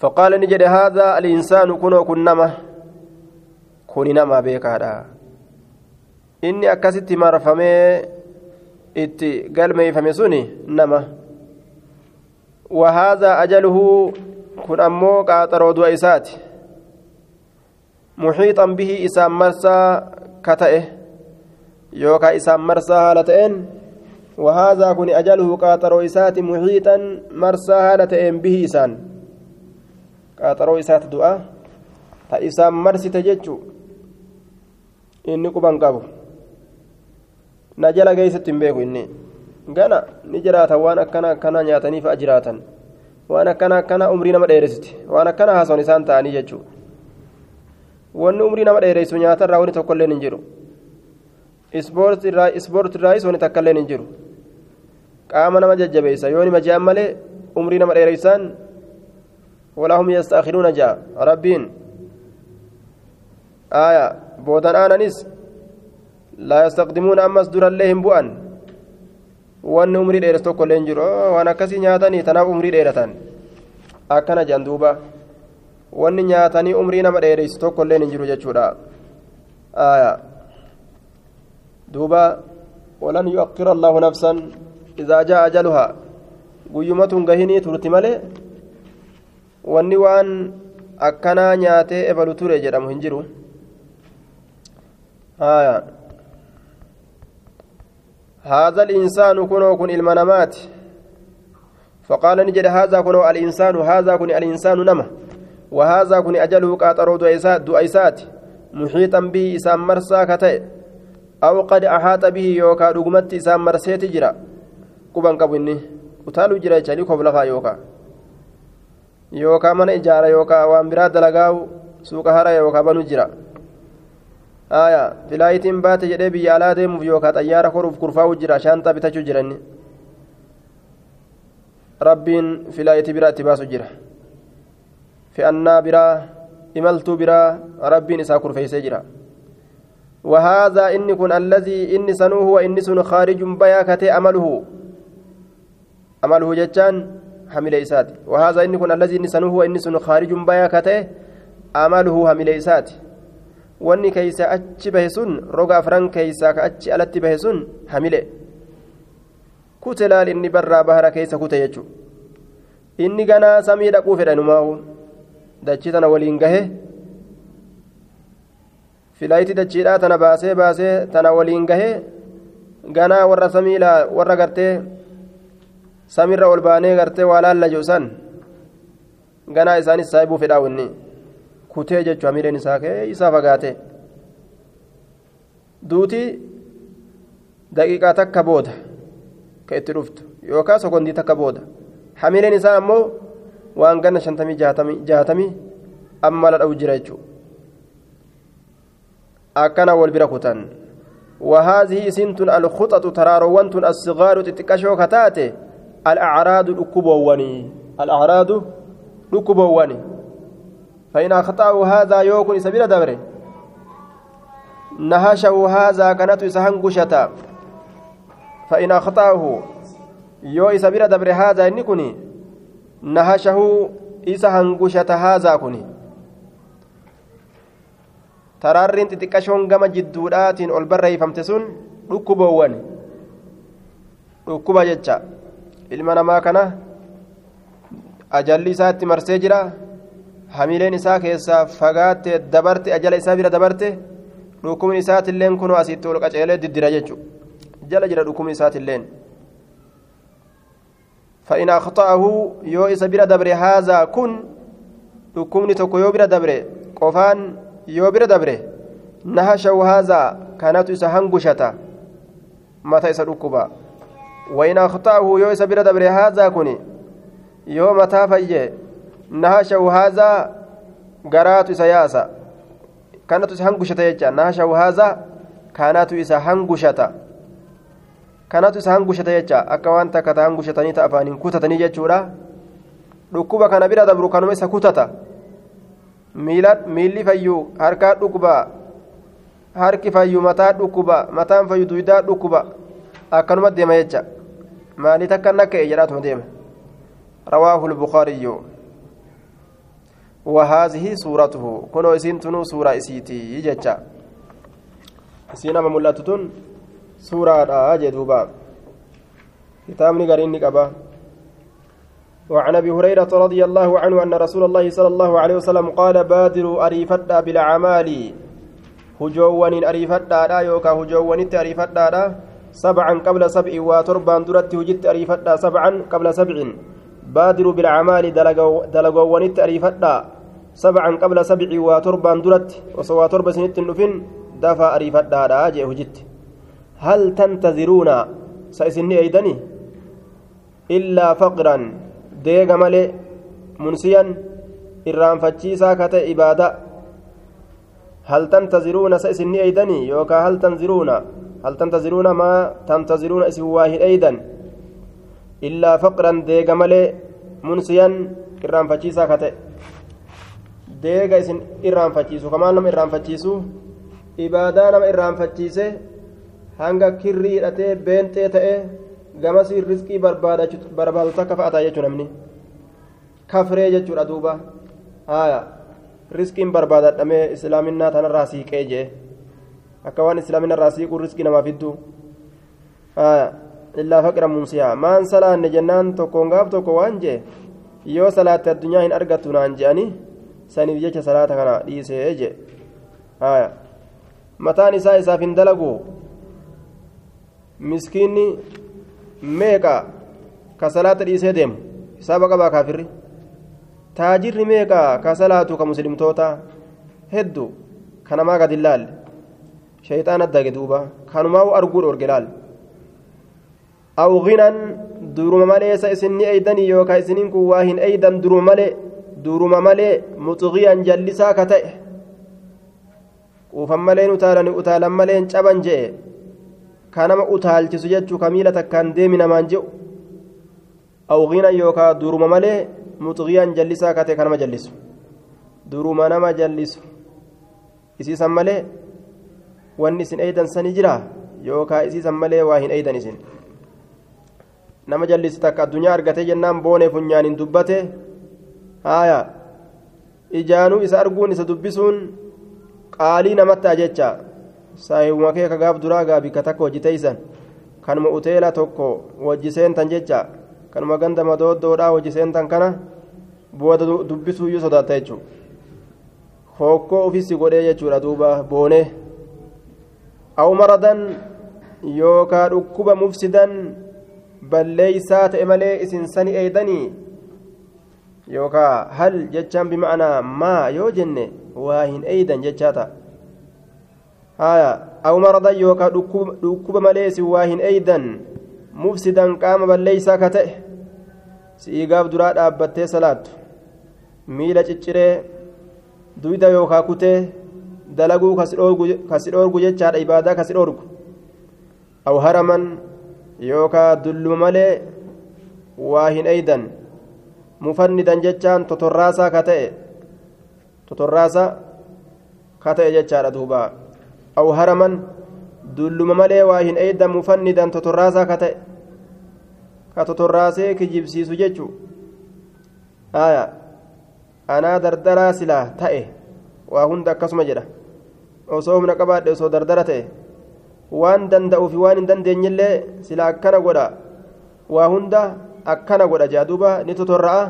فقال نجد هذا الإنسان كنو كنما kuni nama beekaadha inni akkasitti marfamee itti galmeeyfame suni nama wahaadaa ajaluhu kun ammoo qaaxaroo du'a isaati muxiixan bihi isaan marsaa ka ta'e yookaan isaan marsaa haala ta'een ajaluhu qaaxaroo isaati muxiixan marsaa haala ta'een bihi isaan qaaxaroo isaati du'a ta isaan marsite jechuudha inni quban qabu na jala geessatti hin beeku inni gana ni jiraatan waan akkana akkana nyaatanii fa'a jiraatan waan akkana akkana umrii nama dheeressiti waan akkana haasoon isaan ta'anii jechuudha wanni umrii nama dheeressu nyaatarraa wani tokkollee hin jiru ispoortiirraayis wani takkallee hin jiru qaama nama jajjabeessa yoo nima je'an malee umrii nama dheeressaan walahum yastaakiruuna ja'a rabbiin boodan aananis hin bu'an wanni umrii dheeres tokko illee hin jiru waan akkasii nyaatanii tanaaf umrii dheeratan akkana jedhan duuba wanni nyaatanii umrii nama dheereysu tokko illee hin jiru jechuudha duuba walan yuakkira allahu nafsan idaa jaa ajaluhaa guyyumatun gahinii turti malee wanni waan akkanaa nyaatee ebalu ture jedhamu hin آية هذا الإنسان كنو كن المنامات. فقال نجد هذا كنو الإنسان هذا كن الإنسان نما. وهذا كن أجله قاطر دؤيسات محيطا به إسام مرسى كتئ. أو قد أحاط به يوكا رقمت إسام مرسيت جرا قبان قبني jechanii kof lafaa yookaa yookaa mana ijaara yookaa waan biraa dalagaawu suuqa hara yookaa banu jira aya filaayitiin baate jedhee biyya alaa deemuuf yookaan xayyaara koruuf kurfaa'u jira shaantaa bitachuu jiranni rabbiin filaayitii biraa itti baasu jira fe'annaa biraa imaltuu biraa rabbiin isaa kurfeessee jira وهذا إني كن الذي إني سنوه وإني سن خارج بيا كتي أمله أمله جتان حمل إسات وهذا إني كن الذي إني سنوه وإني سن خارج بيا كتي أمله حمل إسات wanni keeysa achi bahe sun roga afran keeysaa ka achi alatti bahe sun hamile. Kute laal inni barraa bahara keeysa kute jechu. Inni ganaa samii dhaquu fedhanumaahu dachii tana waliin gahe. Filaayitii dachiidhaa tana baasee baasee tana waliin gahe. Ganaa warra samii warra gartee samiirra ol baanee gartee waa laalla jiru san. Ganaa isaanis saayibuu fedhaa winni kutee jechuudha miidhaan isaa isaa fagaate duuti daqiiqaa takka booda ka itti dhuftu yookaan sokondii takka booda hamileen isaa ammoo waan ganna shantamii jaatamii amma la dha'u jira jechuudha akkana wal bira kutan وهذه سنت الخطط تراروانت الصغار تتكشو كتاتي الأعراض الأكبواني الأعراض الأكبواني فإن أخطأه هذا يوكن سبيل دبره نهشه هذا كانت إسهنقشتا فإن أخطأه bira dabre haazaa inni kun nahashahu isa hangushata haazaa kun taraarriin xixiqqashoon gama jidduudhaatiin ol barreeyfamte sun dhukkuboowwan dhukkuba jecha ilma namaa kana ajalli isaatti marsee jira hamileen isaa keessaa fagaatte dabarte ajala isaa bira dabarte dhukkubni isaatilleen kunoo asitti ol qaceelee diddira jechuudha jala jira dhukkubni isaatilleen. فإن أخطأه يو إسا بira dabre هذا كن dhukkubni tokko yoo bira dabre qofaan yoo bira dabre nahashahu haazaa kanatu isa hangushata mata isa dhukkuba wain akhta'ahu yoo isa bira haazaa kun yoo nahashahu haazaa garaatu isa yaasa kanatu isa hangushata jecha nahashahu haazaa kanatu isa hangushata kanatu isa hangushata jecha akka waan takka ta hangushatanii ta afaaniin kutatanii jechuudha dhukkuba kana bira dabru kanuma isa kutata miilli fayyu harkaa dhukkuba harki fayyu mataa dhukkuba mataan fayyu duydaa dhukkuba akkanuma deema jecha maalii takka nakka'e jedhaatuma deema رواه البخاري وهذه سورته. كنو إسين تنو سورة إسيتي يجتشا اسينا مملاتتون suuraadha jee duuba kitaabni gariin ni qaba وعن أبي هريرة رضي الله عنه أن رسول الله صلى الله عليه وسلم قال بادروا اريفدا بالأعمال. هجوان اريفدا دا يوكا هجوان اريفدا سبعا قبل سبع وتربان درت وجدت اريفدا سبعا قبل سبع بادروا بالأعمال دلغوا اريفدا. سبعا قبل سبع وتربان درت وسواتر بسنت نفن دفا اريفدا دا جه وجدت هل تنتظرون؟ سيسني أيدني. إلا فقرا ديغ مالي منسيا إرام فتشيسا كتا إبادة. هل تنتظرون؟ سيسني أيدني. يوكا هل تنظرون؟ هل تنتظرون ما تنتظرون؟ إسواه أيضا إلا فقرا ديغ مالي منسيا إرام فتشيسا كتا deega isin irraanfachiisu kamaan nama irraanfachiisu ibaadaa nama irraanfachiise hanga kirrii hidhatee beenxee ta'e gamasii riskii barbaadu takka fa'ataa jechuun namni kafree jechuudha duuba haaya riskiin barbaadadhamee islaaminaa tanarraa siiqee jee akka waan islaaminarraa siiquu riskii namaaf hidduu haaya illaa faqira mumsiyaa maan salaanne jennaan tokkoon gaaf tokko waan jee yoo salaatte addunyaa hin argattu naan je'anii saniif jecha salaata kana dhiisee jee haaya mataan isaa isaaf hin dalagu miskiinni meeqa ka salaata dhiisee deemu hisaaba qabaa kaafirri taajirri meeqa ka salaatu ka muslimtoota hedduu kanamaa gad hin laalle shayxaan addage duuba kanumaa arguu dhorge laal aw ginan duruma malee isa isinni eeydanii yookaan isiniin kun waa hin eeydan duruma malee duruma malee muxiqiyan jallisaa ka ta'e. Quufan maleen utaalani utaalan maleen caban je'e. Kanama utaalchisu jechuu ka miila takkaan deemi namaan je'u awqiina yookaan duruma malee muxiqiyan jallisaa ka ta'e kanama jallisu. Duruma nama jallisu. Isiisan malee wanni isin eeydan sani jira? Yookaan isiisan malee waa hin eeydan isin. Nama jallisu takka addunyaa argatee jennaan boonee funyaan hin dubbate haaya ijaanuu isa arguun isa dubbisuun qaalii namatti jecha saahibuma kee kagaaf duraa gaabika takka hojjiteeysan kanuma uteela tokko wajji seentan jecha. Kanuma ganda madooddoodhaa wajji seentan kana booda dubbisuuyyuu sodaatta jechuudha hokkoo ofisi godhee jechuudha duuba boonee. Aw maradan yookaa dhukkuba mufsidan balleeysaa ta'e malee isin sani eeydanii yookaa hal jechaan bima'anaa maa yoo jenne waa hin eeydan jechaa ta'a. Haya aw maradan yookaa dhukkuba malee isin waa hin eeydan mufsidan qaama balleeysaa ka ta'e si'iigaaf duraa dhaabbattee salaattu. Miila cicciree duyda yookaa kutee dalaguu kasi dhoorgu jechaadha ibaadaa kasi dhoorgu. Aw haraman yookaa dulluma malee waa hin eeydan mufannidan jechaan totorraasaa ka ta'e totorraasa ka ta'e jechaadha duuba aw haraman dulluma malee waa hin eeydan mufannidan totorraasaa ka ta'e ka totorraasee kijibsiisu jechuu aya anaa dardaraa silaa ta'e waa hunda akkasuma jedha osoo humna qabaadhe osoo dardara ta'e waan danda'uufi waan hin dandeenyillee sila akkana godha waa hunda akkana godha jaa duuba ni totorra'a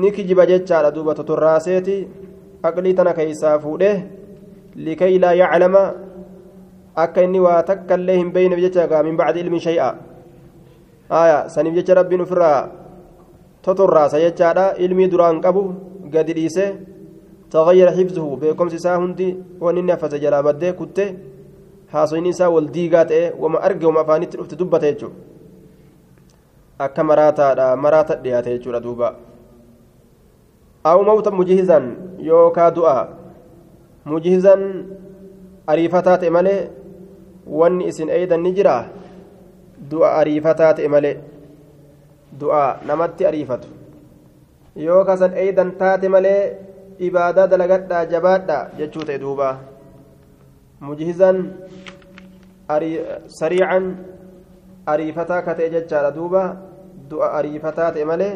ni kijiba jechaadha duuba totorraaseeti aqlii tana keeysaa fuudhe likay laa yaclama akka inni waa takka illee hin beeyneef jecha gaa min bacdi ilmi shay'a aya saniif jecha rabbiin ufirraa totorraasa jechaadha ilmii duraan qabu gadi dhiise تغير حفظه بكم سا هندي كنت حاصين سا والديغات إيه وما ارجع وما فانيت رفت دبته يجو akka maraataadha maraata dhiyaate jechuudha duuba aw mawta mujihizan yookaa du'a mujihizan ariifataa ta'e malee wanni isin eeydan ni jira du'a ariifataa ta'e malee du'a namatti ariifatu yoo kasan eeydan taate malee ibaadaa dalagadhaa jabaadha jechuu ta'e duuba mujhizan sariican ariifataa ka ta'e jechaadha duuba du'a ariifataa ta'e malee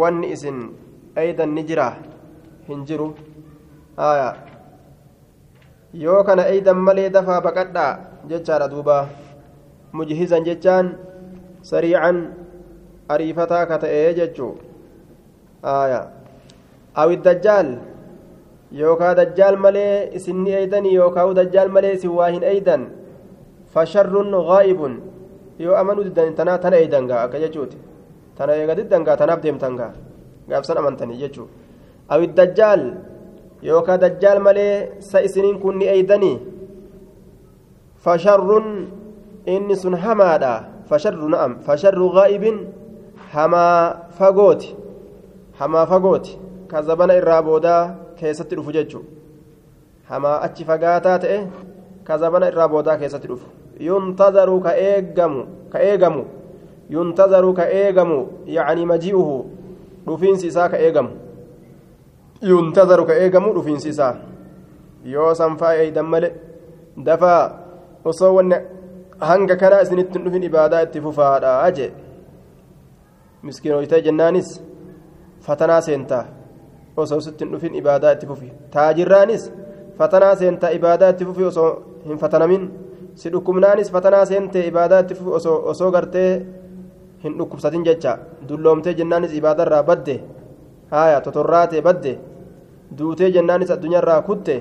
wanni isin eeydan ni jira hin jiru yoo kana eeydan malee dafaa baqadhaa jechaadha duuba mujhizan jechaan sariican ariifataa ka ta'e jechuu aayaa أو الدجال يوكا دجال ملي إسني أيضا يوكا دجال ملي سواهن أيضا فشر غائب yoo amanuu diddan tanaa tana eeydangaa akka jechuuti tana eega diddangaa tanaaf deemtangaa gaafsan amantanii jechuu awi dajjaal yookaa dajjaal malee sa isiniin kun ni eeydanii fasharrun inni sun hamaadha fasharru na'am fasharru gaa'ibin hamaa fagooti hamaa fagooti ka zabana irraa boodaa keessatti dhufu jechuudha hamaa achi fagaataa ta'e ka zabana irraa boodaa keessatti dhufu maji'uhu dhufiinsi isaa ka eegamu yuntazaru ka eegamu dhufiinsi isaa yoo sanfaa eeydan male dafaa osoo wanne hanga kanaa isinitti dhufin ibaadaa itti fufaadha jee miskiinoytee jennaanis fatanaa seentaa osoo sitti hin dhufin ibaadaa itti fufi taajirraanis fatanaa seentaa ibaadaa itti fufi osoo hin fatanamin si dhukkubnaanis fatanaa seentee ibaadaa itti osoo gartee hin dhukkubsatin jecha dulloomtee jennaanis ibaadarraa badde haaya totorraatee badde duutee jennaanis addunyaarraa kutte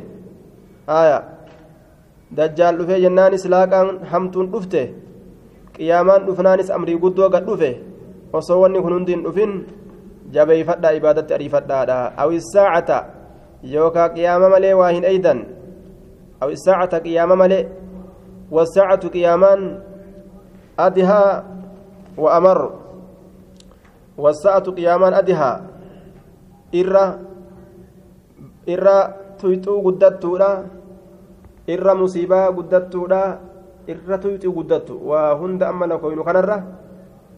haaya dajjaal dhufee jennaanis laaqaan hamtuun dhufte qiyaamaan dhufnaanis amrii guddoo gad dhufe osoo wanni kun hundi hin dhufin jabeeyfadhaa ibaadatti ariifadhaadha. Awi saacata yookaa qiyaama malee waa hin eydan. Awi saacata qiyaama malee wasaacatu qiyaamaan adihaa wa amar wasaacatu qiyaamaan adihaa irra tuyxuu guddattuudha irra musiibaa guddattuudha irra tuyxuu guddattu waa hunda amma lakoynu kanarra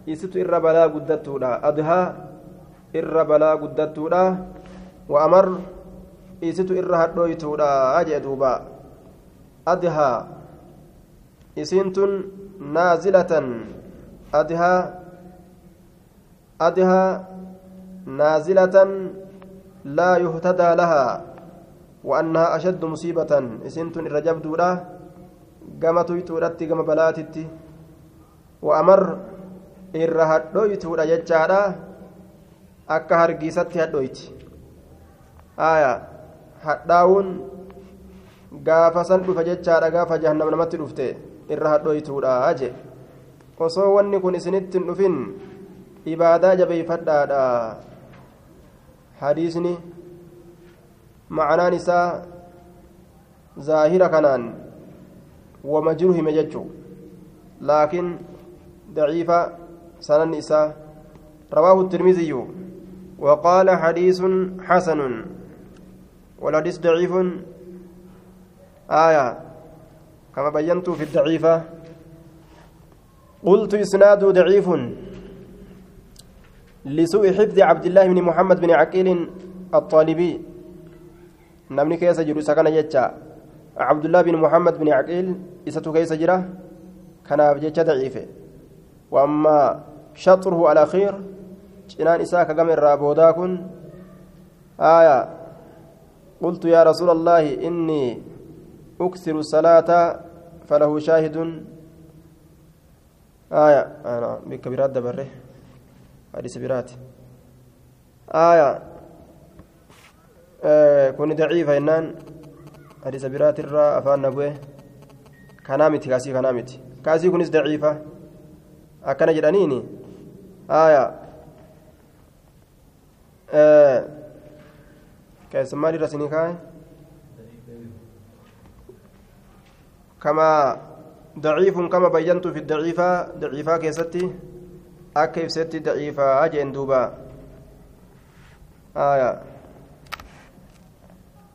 isitu irra balaa guddattuudha adihaa irra balaa guddattuudha wa amar isitu irra hadhooytuudha jee duuba adhaa isiin tun naazilatan adhaa adhaa naazilatan laa yuhtadaa lahaa وأنها أشد مصيبة إسنت الرجب دولا كما تويتورتي كما بلاتتي وأمر إرهد دويتورا جتشارا akka hargiisatti hadhoyti aya hadhaawun gaafa san dhufa jechaadha gaafa jahannama namatti dhufte irra hadhoytuudha je osoo wanni kun isinitti hin dhufin ibaadaa jabeeyfadhaadha hadiisni macanaan isaa zaahira kanaan wama jiru hime jechuu laakiin daciifa sananni isaa rawaahu الترمذي وقال حديث حسن والحديث ضعيف آية كما بينت في الضعيفة قلت إسناد ضعيف لسوء حفظ عبد الله بن محمد بن عقيل الطالبي jiru isa kana jecha abdullaa bin muhammad bin caqiil isatu keessa jira kanaaf jecha daciife waammaa shaxruhu alakhiir cinaan isaa kagama irraa boodaa kun aya قلت يا رسول الله إني أكثر الصلاة فله شاهد. آية. أنا بكبيرات دبره. حديث برات آية. آه كوني ضعيفة إنان. حديث برات الرا أفان نبوه. كنامتي كاسي كنامتي. كاسي كونيس ضعيفة. أكن جرانيني آية. آه كيس مالي رسني كاي. كما ضعيف كما بينت في الضعيفة ضعيفة كيستي؟ أكيف ستي ضعيفة أجن دوبا. آية.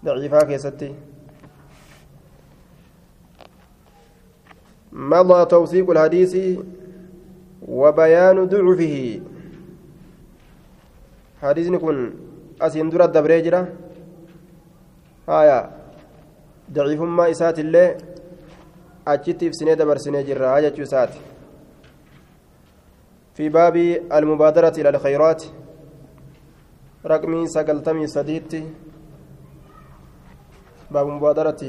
ضعيفة كيستي. مضى توثيق الحديث وبيان ضعفه. حديث كن أسين درة دبريجرة. آية. ضعيف ما إسات الله في سنة دبر سنة جرة آية إسات في باب المبادرة إلى الخيرات رقمي سقلتمي سديتي باب مبادرة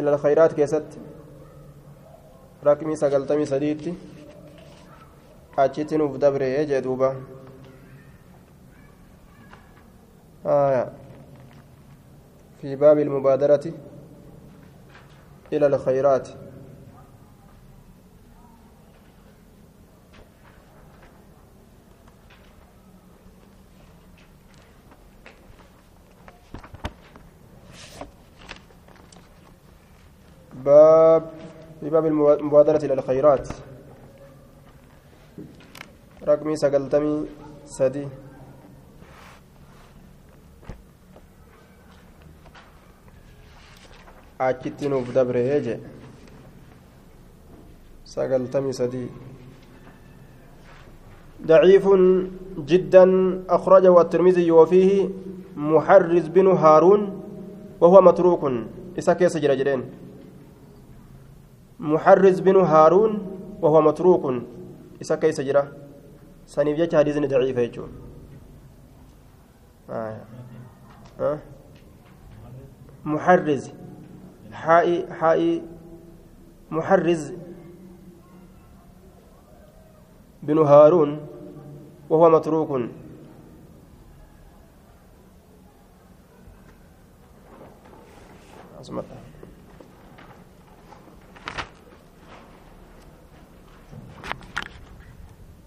إلى الخيرات كيست رقمي سقلتمي سديتي أجتي نوف دبري جدوبا آية في باب المبادرة إلى الخيرات. باب في باب المبادرة إلى الخيرات. رقمي سقلتمي سدي. Achitti nuuf dabree je sagaltamii sadii. ضعيف جدا أخرجه الترمذي وفيه محرز بن هارون وهو متروك إسا كيس جرجرين محرز بن هارون وهو متروك إسا كيس جرا سنيف جاك حديث ضعيف يجو آه. آه. محرز حائي حائي محرز بن هارون وهو متروك.